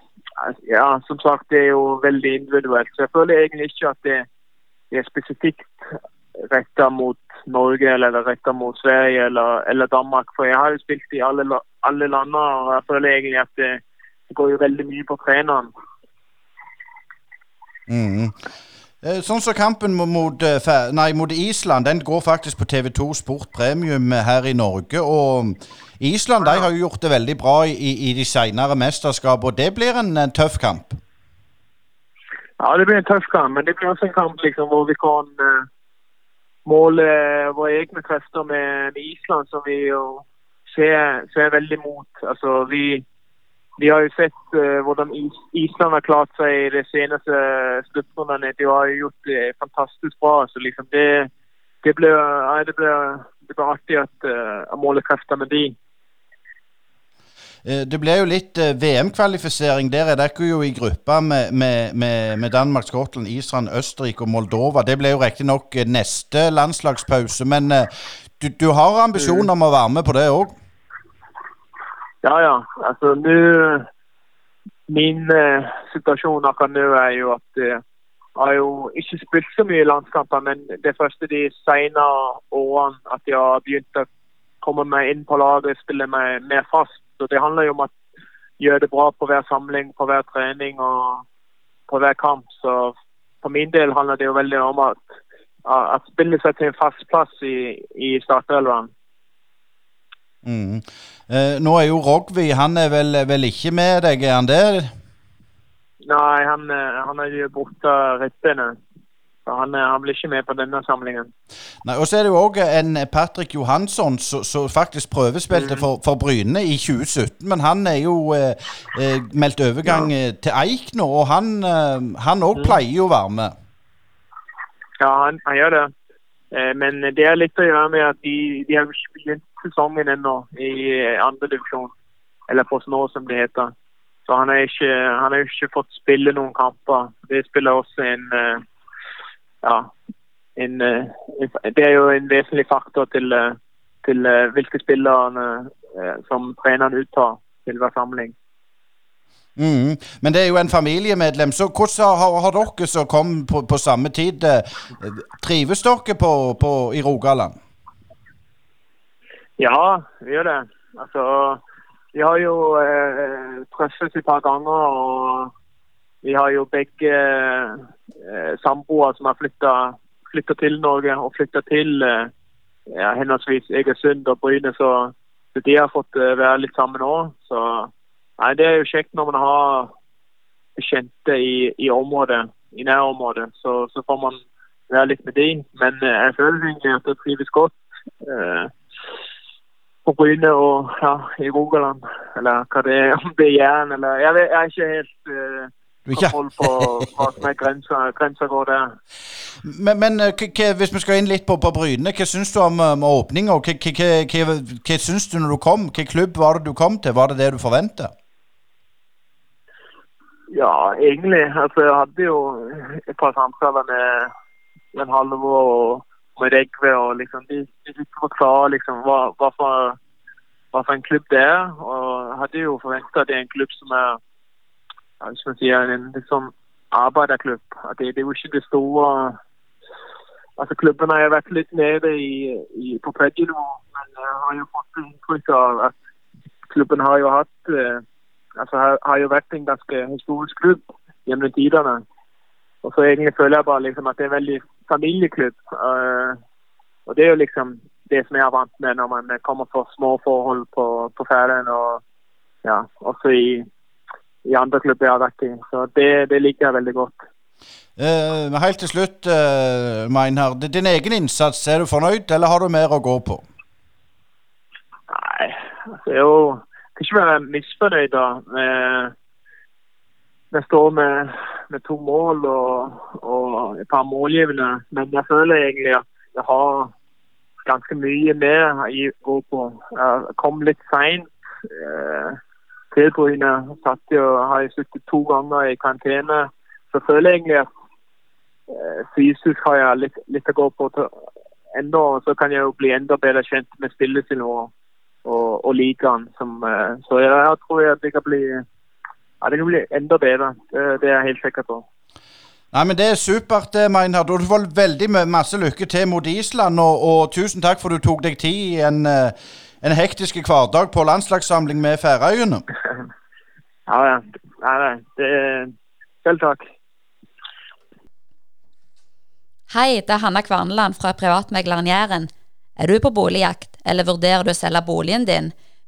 ja, som sagt, det er jo veldig individuelt. Så jeg føler egentlig ikke at det, er spesifikt retta mot Norge eller retta mot Sverige eller, eller, Danmark. For jeg har jo spilt i alle, alle landene, og jeg føler egentlig at det, det går jo veldig mye på treneren. Mm. Eh, sånn som kampen mot, eh, nei, mot, Island, den går faktisk på TV2 Sport Premium her i Norge. Og Island de har jo gjort det veldig bra i, i de senere mesterskap, og det blir en, en, tøff kamp? Ja, det blir en tøff kamp, men det blir også en kamp liksom, hvor vi kan uh, måle våre egne krefter med, med, Island, som vi jo ser, ser veldig mot. Altså, vi vi har jo sett uh, hvordan Island har klart seg i de seneste sluttrundene. De har jo gjort det fantastisk bra. så liksom Det, det det blir artig at, uh, å måle krefter med de. Eh, det ble jo litt VM-kvalifisering. Der er dere jo i gruppa med, med, med, Danmark, Skottland, Israel, Østerrike og Moldova. Det ble jo riktignok neste landslagspause, men du, du har ambisjoner om å være med på det òg? Ja, ja. Altså, nå Min eh, situasjon akkurat nå er jo at jeg eh, har jo ikke spilt så mye landskamper, men det første de senere årene at jeg har begynt å komme meg inn på laget, spille meg mer fast. Så Det handler jo om å gjøre det bra på hver samling, på hver trening og på hver kamp. Så for min del handler det jo veldig om at, at spille seg til en fast plass i, i startelveren. Mm. Eh, nå er jo Rogvi Han er vel, vel, ikke med deg, er han der? Nei, han, eh, han er jo borte ribbene. Han, eh, han, blir ikke med på denne samlingen. Nei, Og så er det jo òg en Patrick Johansson som faktisk prøvespilte mm. for, for, Bryne i 2017. Men han er jo eh, eh meldt overgang ja. til Eik nå, og han òg mm. pleier jo å være med. Ja, han, han gjør det. Eh, men det er litt å gjøre med at de, de har begynt sesongen ennå i andredivisjon, eller på snå som det heter. Så han har ikke, ikke fått spille noen kamper. Det spiller også en eh, Ja. En, det er jo en vesentlig faktor til, til hvilke spillere som treneren uttar til hver samling. Mm. Men det er jo en familiemedlem. Så hvordan har, har dere som kom på, på, samme tid, eh, trives dere på, på, i Rogaland? Ja, vi gjør det. Altså, vi har jo eh, treffes et par ganger. Og vi har jo begge eh, samboere som har flytta til Norge og flytta til eh, ja, henholdsvis Egersund og Bryne. Så de har fått eh, være litt sammen òg. Så nei, det er jo kjekt når man har kjente i, i området, i nærområdet. Så, så får man være litt med de. Men eh, jeg føler egentlig at jeg trives godt. Eh, på Bryne og ja, i Rogaland, eller hva det er, *laughs* om det er Jæren eller Jeg, vet, jeg er ikke helt uh, kontroll på hva som er grensa, grensa går der. Men, men eh, hvis vi skal inn litt på, på Bryne, hva syns du om, om åpninga? Hva, hva, hva, hva, hva syns du når du kom? Hvilken klubb var det du kom til? Var det det du forventa? Ja, egentlig. Altså, jeg hadde jo et par samtaler med Jan Halvor og med Regve. og liksom, de, de forklare liksom, hva, hva, for, hva for en klubb det er. Og hadde jo forventa at det er en klubb som er jeg sier, en liksom, arbeiderklubb. At det, er jo ikke det store Altså, Klubben har vært litt nede i, i, på tredje nivå, men jeg har jo fått inntrykk av at klubben har jo hatt eh, altså har, har jo vært en ganske historisk klubb gjennom tidene. Og så egentlig føler jeg bare liksom at det er en veldig familieklubb. Uh, og det er jo liksom det som jeg er vant med når man kommer fra små forhold på, på Færøyene og ja, også i, i andre klubber jeg har vært i. Så det, det liker jeg veldig godt. Uh, helt til slutt, uh, Meinhard. Din egen innsats, er du fornøyd, eller har du mer å gå på? Nei, altså jeg er jo kan ikke være misfornøyd da med jeg står med, med to mål og, og et par målgivende, men jeg føler egentlig at jeg har ganske mye mer å gå på. Jeg kom litt seint Tilbryne til Bryne. Satt jo, har jeg sittet to ganger i karantene. Så jeg føler egentlig at eh, fysisk har jeg litt, litt å gå på. ennå. Så kan jeg jo bli enda bedre kjent med spillestilen og, og, og ligaen. Eh, så jeg, jeg tror jeg det kan bli ja, det kan bli enda bedre. Det, det er jeg helt sikker på. Nei, men Det er supert, Meinhard. Meinar. Du får veldig masse lykke til mot Island. Og, og tusen takk for du tok deg tid i en, eh, en hektisk hverdag på landslagssamling med Færøyene. *laughs* Ja, ja. Nei. Det, selv takk. Hei, det er Hanna Kvarneland fra privatmegleren Jæren. Er du på boligjakt, eller vurderer du å selge boligen din?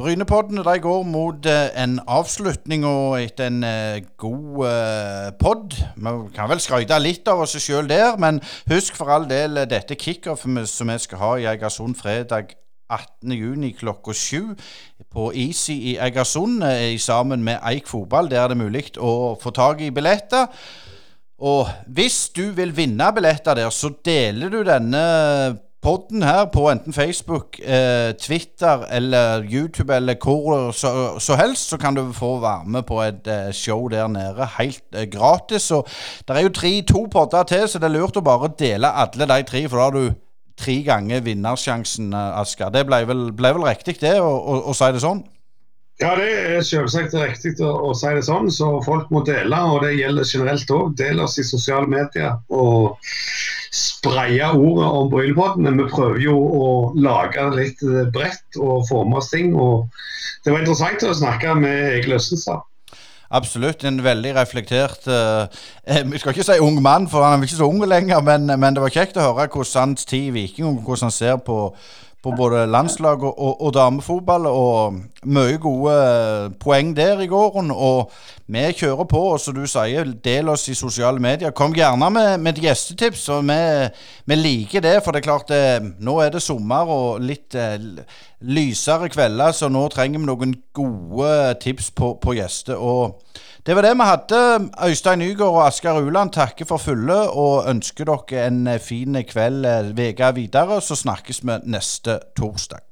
Brynepoddene de går mot eh, en avslutning og etter en eh, god uh, pod. Vi kan vel skryte litt av oss sjøl der, men husk for all del eh, dette kickoffet som vi skal ha i Egersund fredag 18.6 klokka sju på Easy i Egersund eh, sammen med Eik fotball. Der er det mulig å få tak i billetter. Og hvis du vil vinne billetter der, så deler du denne podden her på enten Facebook, eh, Twitter eller YouTube eller hvor så, så helst, så kan du få være med på et eh, show der nede helt eh, gratis. Og det er jo tre, to podder til, så det er lurt å bare dele alle de tre, for da har du tre ganger vinnersjansen, eh, Asker. Det ble vel, ble vel riktig, det, å, si det sånn? Ja, det er selvsagt riktig å, å si det sånn, så folk må dele. Og det gjelder generelt òg. Del oss i sosiale medier og spraye ordet om Brynepodden. Vi prøver jo å lage det litt bredt og med oss ting. og Det var interessant å snakke med Egil Østenstad. Absolutt. En veldig reflektert uh, skal ikke si ung mann, for han er ikke så ung lenger, men, men det var kjekt å høre hvordan hans tid i Viking, hvordan han ser på, på både landslag og, og, og damefotball. Og mye gode poeng der i gården. Og vi kjører på, og som du sier, del oss i sosiale medier. Kom gjerne med, med et gjestetips, og vi, vi liker det. For det er klart, det, nå er det sommer og litt eh, lysere kvelder, så nå trenger vi noen gode tips på, på gjester. Og det var det vi hadde. Øystein Nygaard og Asker Uland takker for fulle og ønsker dere en fin kveld, uke videre. Så snakkes vi neste torsdag.